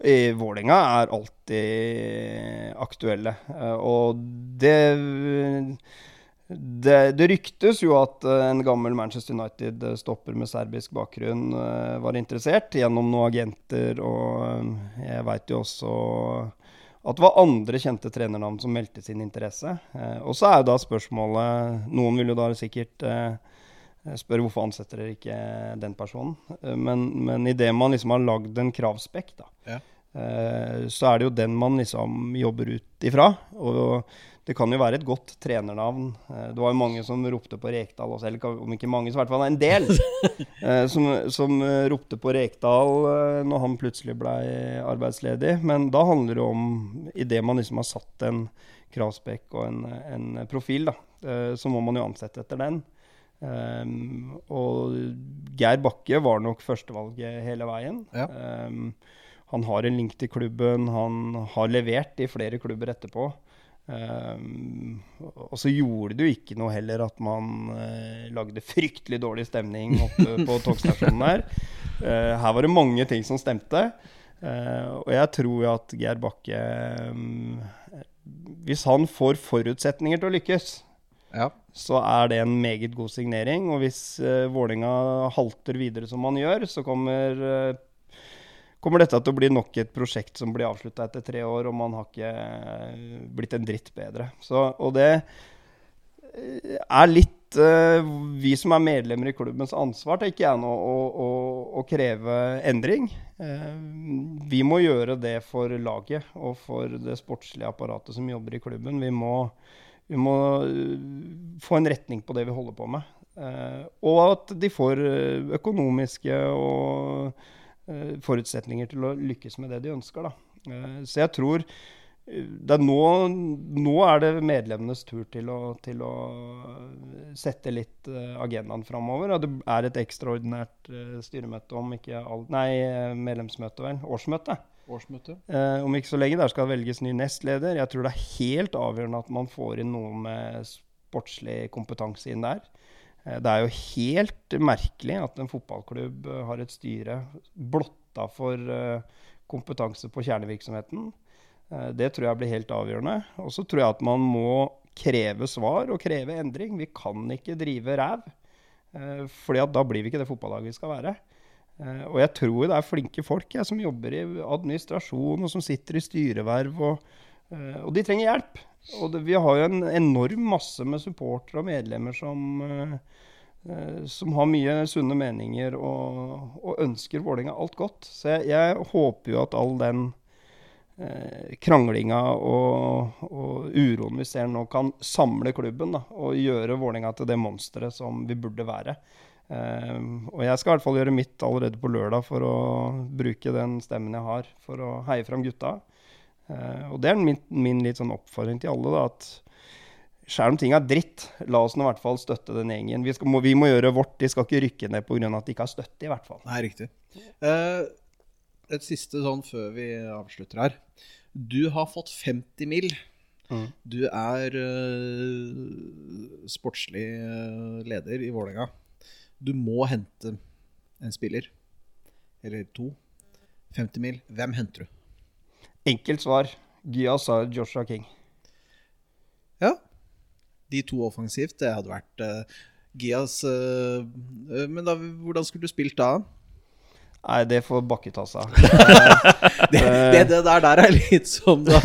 I Vålerenga er alltid aktuelle. Eh, og det, det Det ryktes jo at eh, en gammel Manchester United-stopper med serbisk bakgrunn eh, var interessert gjennom noen agenter, og jeg veit jo også at det var andre kjente trenernavn som meldte sin interesse. Og så er jo da spørsmålet Noen vil jo da sikkert eh, spør hvorfor ansetter dere ikke den personen. Eh, men, men idet man liksom har lagd en kravspekk, da, Ja. eh, så er det jo den man liksom jobber ut ifra. Og det kan jo være et godt trenernavn. Eh, det var jo mange som ropte på Rekdal også, eller om ikke mange, så i hvert fall en del. [LAUGHS] som, som ropte på Rekdal når han plutselig ble arbeidsledig. Men da handler det om idet man liksom har satt en kravspekk og en, en profil, da, så må man jo ansette etter den. Um, og Geir Bakke var nok førstevalget hele veien. Ja. Um, han har en link til klubben, han har levert i flere klubber etterpå. Um, og så gjorde det jo ikke noe heller at man uh, lagde fryktelig dårlig stemning oppe [LAUGHS] på togstasjonen her. Uh, her var det mange ting som stemte. Uh, og jeg tror jo at Geir Bakke um, Hvis han får forutsetninger til å lykkes, Ja. så er det en meget god signering. Og hvis uh, Vålerenga halter videre som man gjør, så kommer, uh, kommer dette til å bli nok et prosjekt som blir avslutta etter tre år, og man har ikke eh, blitt en dritt bedre. Så, og det er litt vi som er medlemmer i klubbens ansvar, tenker jeg nå, å, å, å kreve endring. Vi må gjøre det for laget og for det sportslige apparatet som jobber i klubben. Vi må vi må øh, få en retning på det vi holder på med. Eh, og at de får øh, økonomiske og forutsetninger til å lykkes med det de ønsker. Da. Eh, så jeg tror det er nå, nå er det medlemmenes tur til å, til å sette litt agendaen framover. Det er et ekstraordinært styremøte om ikke all, Nei, eh, medlemsmøte, vel. Årsmøte. Årsmøte? Eh, om ikke så lenge. Der skal det velges ny nestleder. Jeg tror det er helt avgjørende at man får inn noe med sportslig kompetanse inn der. Eh, det er jo helt merkelig at en fotballklubb eh, har et styre blotta for eh, kompetanse på kjernevirksomheten. Eh, det tror jeg blir helt avgjørende. Og så tror jeg at man må kreve svar og kreve endring. Vi kan ikke drive ræv. Eh, fordi da blir vi ikke det fotballaget vi skal være. Eh, og jeg tror det er flinke folk jeg, som jobber i administrasjon og som sitter i styreverv. Og, eh, og de trenger hjelp. Og det, vi har jo en enorm masse med supportere og medlemmer som, eh, som har mye sunne meninger og, og ønsker Vålerenga alt godt. Så jeg, jeg håper jo at all den eh, kranglinga og, og uroen vi ser nå, kan samle klubben da, og gjøre Vålerenga til det monsteret som vi burde være. Eh, og jeg skal i hvert fall gjøre mitt allerede på lørdag for å bruke den stemmen jeg har for å heie fram gutta. Eh, og det er min, min litt sånn oppfordring til alle, da, at selv om ting er dritt, la oss nå i hvert fall støtte den gjengen. Vi, skal, må, vi må gjøre vårt, de skal ikke rykke ned pga. at de ikke har støtte, i hvert fall. Nei, riktig. Eh, et siste sånn før vi avslutter her. Du har fått 50 mil. Mm. Du er uh, sportslig eh, leder i Vålerenga. Du må hente en spiller. Eller to. 50 mil. Hvem henter du? Enkelt svar. Gyas har Joshua King. Ja. De to offensivt, det hadde vært uh, Gias uh, Men da, hvordan skulle du spilt da? Nei, det får Bakke ta seg av. Det, det, det der, der er litt som da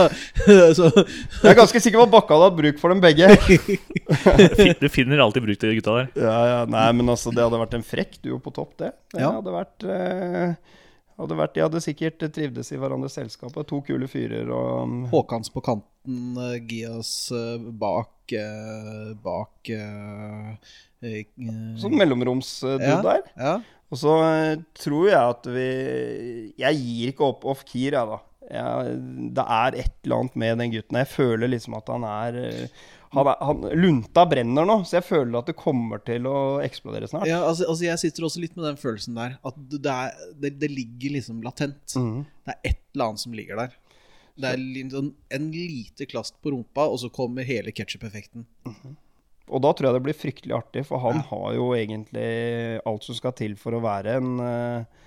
så, Jeg er ganske sikker på at Bakke hadde hatt bruk for dem begge. [LAUGHS] Du finner alltid bruk til de gutta der. Ja, ja, nei, men altså, det hadde vært en frekk duo på topp, det. Det Ja. hadde vært, eh, hadde vært De hadde sikkert trivdes i hverandres selskap. To kule fyrer og um, Håkans på kanten, uh, Gias uh, bak uh, Bak uh, uh, Sånn mellomromsdude ja, der. Ja. Og så eh, tror jeg at vi Jeg gir ikke opp off keer, jeg, da. Jeg, det er et eller annet med den gutten. Jeg føler liksom at han er eh, han han, Lunta brenner nå, så jeg føler at det kommer til å eksplodere snart. Ja, altså, altså Jeg sitter også litt med den følelsen der. At det, er, det, det ligger liksom latent. Mm. Det er et eller annet som ligger der. Det er litt sånn en lite klast på rumpa, og så kommer hele ketsjup-effekten. Og da tror jeg det blir fryktelig artig, for han Ja. har jo egentlig alt som skal til for å være en eh,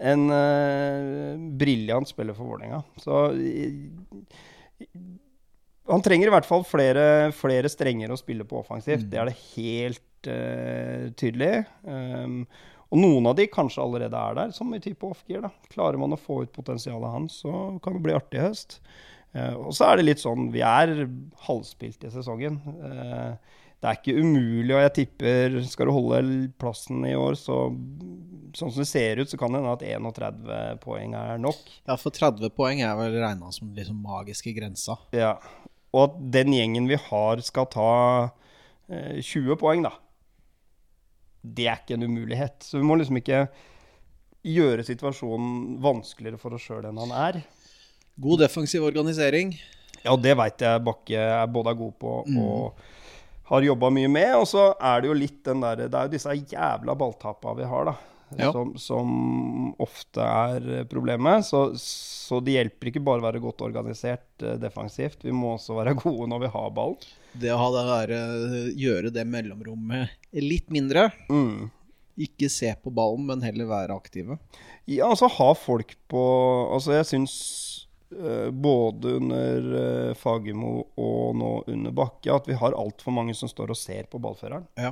en uh, briljant spiller for Vålerenga. Så eh, han trenger i hvert fall flere, flere strenger å spille på offensivt. Det er det helt uh, tydelig. Um, og noen av de kanskje allerede er der, som i type off-gear. Klarer man å få ut potensialet hans, så kan det bli artig i høst. Uh, og så er det litt sånn Vi er halvspilt i sesongen. Eh, det er ikke umulig, og jeg tipper skal du holde plassen i år, så sånn som det ser ut, så kan det hende at 31 poeng er nok. Ja, for 30 poeng er vel regna som liksom magiske grensa. Ja. Og at den gjengen vi har, skal ta eh, 20 poeng, da. Det er ikke en umulighet. Så vi må liksom ikke gjøre situasjonen vanskeligere for oss sjøl enn han er. God defensiv organisering. Ja, og det veit jeg Bakke er både er god på Mm. Har jobba mye med. Og så er det jo litt den der Det er jo disse jævla balltapa vi har, da. Ja. Som, som ofte er problemet. Så, så det hjelper ikke bare å være godt organisert eh, defensivt. Vi må også være [LAUGHS] gode når vi har ball. Det å det eh, gjøre det mellomrommet litt mindre. Mm. Ikke se på ballen, men heller være aktive. Ja, altså ha folk på Altså, jeg syns både under uh, Fagermo og nå under Bakke at vi har altfor mange som står og ser på ballføreren. Ja.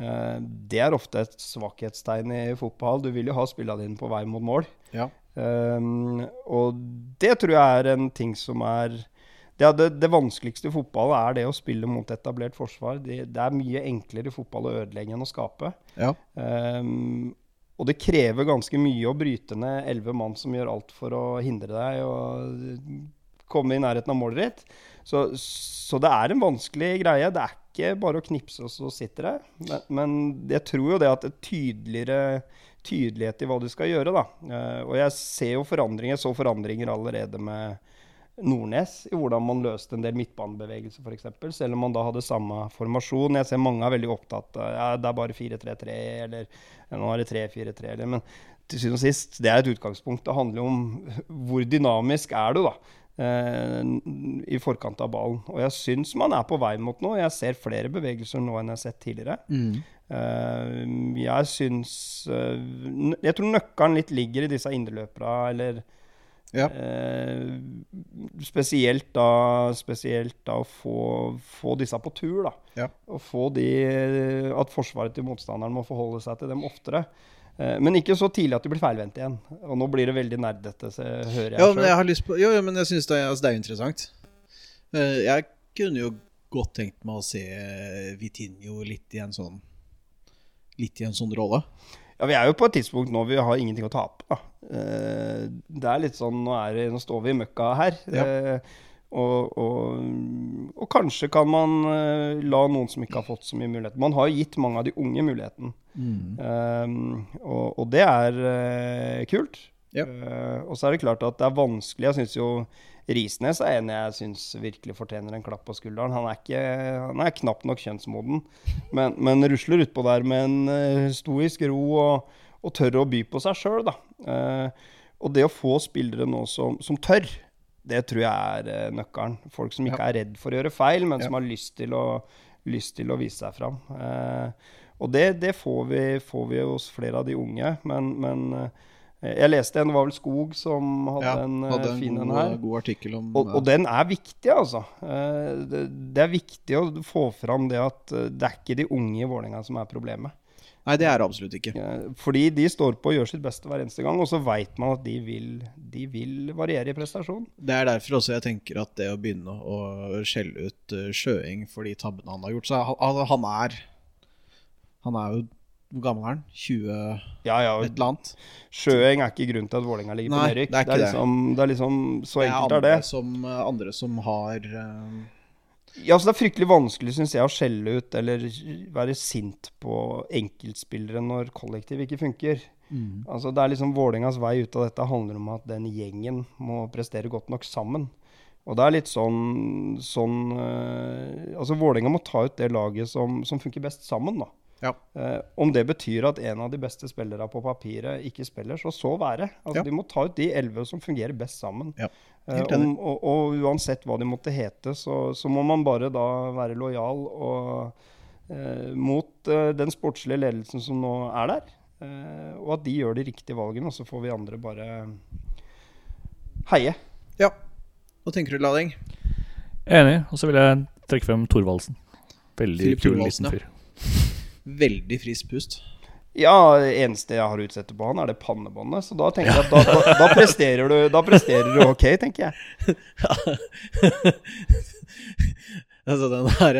Eh, det er ofte et svakhetstegn i fotball. Du vil jo ha spillene dine på vei mot mål. Ja. Um, og det tror jeg er en ting som er det, er det, det vanskeligste i fotball er det å spille mot etablert forsvar. Det, det er mye enklere i fotball å ødelegge enn å skape. Ja. Um, og det krever ganske mye å bryte ned elleve mann som gjør alt for å hindre deg å komme i nærheten av målet ditt. Så, så det er en vanskelig greie. Det er ikke bare å knipse, og så sitter det. Men, men jeg tror jo det at er tydeligere tydelighet i hva du skal gjøre, da. Eh, og jeg ser jo forandringer, så forandringer allerede med Nordnes i hvordan man løste en del midtbanebevegelser, f.eks. Selv om man da hadde samme formasjon. Jeg ser mange er veldig opptatt av ja, det er bare 4-3-3, eller nå er det 3-4-3, eller Men til syvende og sist, det er et utgangspunkt. Det handler jo om hvor dynamisk er du, da. eh, I forkant av ballen. Og jeg syns man er på vei mot noe. Jeg ser flere bevegelser nå enn jeg har sett tidligere. Eh, jeg syns eh, Jeg tror nøkkelen litt ligger i disse indreløperne, eller Ja. Eh, spesielt da Spesielt da å få, få disse på tur, da. Ja. Og få de At forsvaret til motstanderen må forholde seg til dem oftere. Eh, men ikke så tidlig at de blir feilvendt igjen. Og nå blir det veldig nerdete, hører jeg Ja, men jeg har lyst på Jo, jo men jeg syns det, altså, det er interessant. Eh, jeg kunne jo godt tenkt meg å se Vitinho litt i en sånn Litt i en sånn rolle. Ja, Vi er jo på et tidspunkt nå vi har ingenting å tape. Da. Eh, det er litt sånn Nå, er det, nå står vi i møkka her. Ja. Eh, og, og, og kanskje kan man eh, la noen som ikke har fått så mye muligheter Man har jo gitt mange av de unge muligheten. Eh, og, og det er kult. Ja. Uh, og så er det klart at det er vanskelig. Jeg syns jo Risnes er en jeg syns virkelig fortjener en klapp på skulderen. Han er, ikke, han er knapt nok kjønnsmoden, men, men rusler utpå der med en uh, stoisk ro og, og tør å by på seg sjøl, da. Uh, og det å få spillere nå som, som tør, det tror jeg er nøkkelen. Folk som ikke er redd for å gjøre feil, men Ja. som har lyst til å, lyst til å vise seg fram. Og det, det får, vi, får vi hos flere av de unge, men, men jeg leste en, det var vel Skog som hadde Ja, en, eh, hadde en fin en her. god artikkel om Og, og den er viktig, altså. Eh, Det, det er viktig å få fram det at eh, det er ikke de unge i Vålerenga som er problemet. Nei, det er det absolutt ikke. Eh, Fordi de står på og gjør sitt beste hver eneste gang, og så veit man at de vil, de vil variere i prestasjon. Det er derfor også jeg tenker at det å begynne å skjelle ut sjøing Sjøeng for de tabbene han har gjort Så han, han er Han er jo Hvor gammel er han? 20 Ja, ja, et eller annet? Sjøeng er ikke grunnen til at Vålerenga ligger på Nei, nedrykk. det er det, er liksom, det er liksom Så Det er enkelt er det. som, eh, andre som har uh... Ja, så Det er fryktelig vanskelig synes jeg, å skjelle ut eller være sint på enkeltspillere når kollektiv ikke funker. Mm. Altså det er liksom Vålerengas vei ut av dette handler om at den gjengen må prestere godt nok sammen. Og det er litt sånn, sånn uh, Altså Vålerenga må ta ut det laget som, som funker best sammen, da. Ja. Eh, om det betyr at en av de beste spillerne på papiret ikke spiller, så så være. Altså Ja. De må ta ut de elleve som fungerer best sammen. Ja, Eh, helt enig. om, og, og uansett hva de måtte hete, så, så må man bare da være lojal og, eh, mot eh, den sportslige ledelsen som nå er der. Eh, og at de gjør de riktige valgene, og så får vi andre bare heie. Ja. Hva tenker du, Lading? Enig. Og så vil jeg trekke frem Thorvaldsen. Veldig kul liten liten ja. fyr. Veldig frisk pust. Ja, det eneste jeg har å utsette på han, er det pannebåndet. Så da tenker jeg at da, da, da, presterer, du, da presterer du ok, tenker jeg. Ja. [LAUGHS] altså den der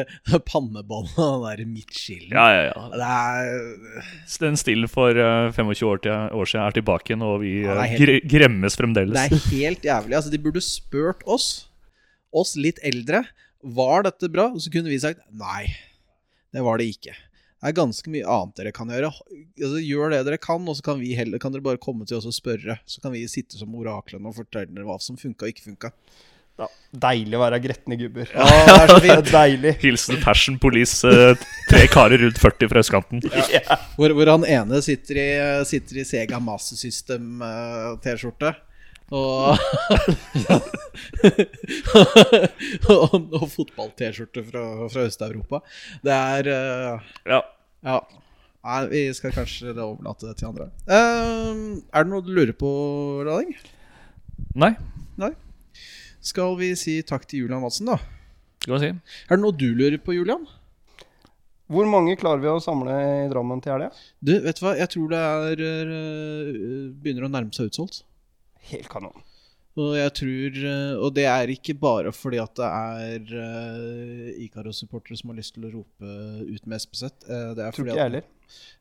panneballen, den der midtskillen Ja, ja, ja. Det er Den stilen for eh, 25 år, til, år siden er tilbake igjen, og vi Ja, eh, helt- gre gremmes fremdeles. Det er helt jævlig. Altså, de burde spurt oss, oss litt eldre, var dette bra? Og så kunne vi sagt nei, det var det ikke. Er ganske mye annet dere kan gjøre. Altså, gjør det dere kan, og så kan, vi heller, kan dere bare komme til oss og spørre. Så kan vi sitte som oraklene og fortelle dere hva som funka og ikke funka. Ja, deilig å være gretne gubber. Ja, det er så fint. [LAUGHS] deilig. Hilsen Passion Police, eh, tre karer rundt 40 fra østkanten. Hvor, hvor han ene sitter i, sitter i Sega Master System-T-skjorte. Og, [LAUGHS] og, og fotball-T-skjorte fra, fra Øst-Europa. Det er uh, Ja. Ja. Nei, vi skal kanskje overlate det til andre. Eh, er det noe du lurer på, Lading? Nei, Nei? Skal vi si takk til Julian Madsen, da? skal vi si. Er det noe du lurer på, Julian? Hvor mange klarer vi å samle i Drammen til helga? Du, vet du hva? Jeg tror det er eh, begynner å nærme seg utsolgt. Helt kanon. Og jeg tror eh, Og det er ikke bare fordi at det er uh, Ikaros-supportere som har lyst til å rope ut med SPZ. eh, det, er fordi at,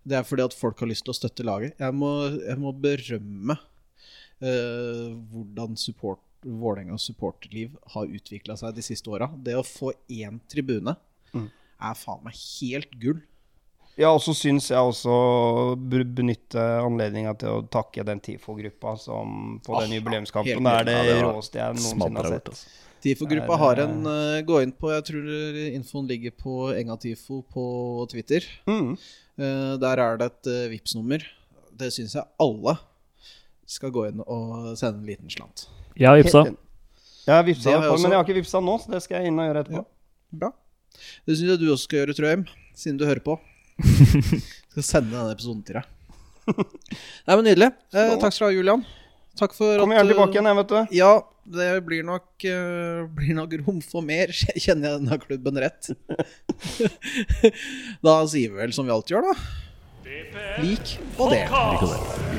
det er fordi at folk har lyst til å støtte laget. Jeg må, jeg må berømme uh, hvordan support, Vålerengas supporterliv har utvikla seg de siste åra. Det å få én tribune Mm. er faen meg helt gull. Ja, og så syns jeg også benytte anledninga til å takke den TIFO-gruppa som på Ah, den jubileumskampen. Er det, Ja, det råeste jeg noensinne har sett. altså. TIFO-gruppa Er, har eh, en uh, Gå inn på Jeg tror infoen ligger på Enga TIFO på Twitter. Mm. Uh, der er det et uh, vips nummer Det syns jeg alle skal gå inn og sende en liten slant. Jeg har vippsa. Jeg har vipsa jeg på, også. men jeg har ikke vipsa nå, så det skal jeg inn og gjøre etterpå. Bra. Det syns jeg du også skal gjøre, Trøim, siden du hører på. [LAUGHS] skal sende denne episoden til deg. Nei, men Nydelig. Eh, takk skal du ha, Julian. Takk for Kom at gjerne tilbake igjen, jeg, vet du. Ja, det blir nok, uh, blir nok rom for mer, [LAUGHS] kjenner jeg denne klubben rett. [LAUGHS] da sier vi vel som vi alltid gjør, da. Lik og del.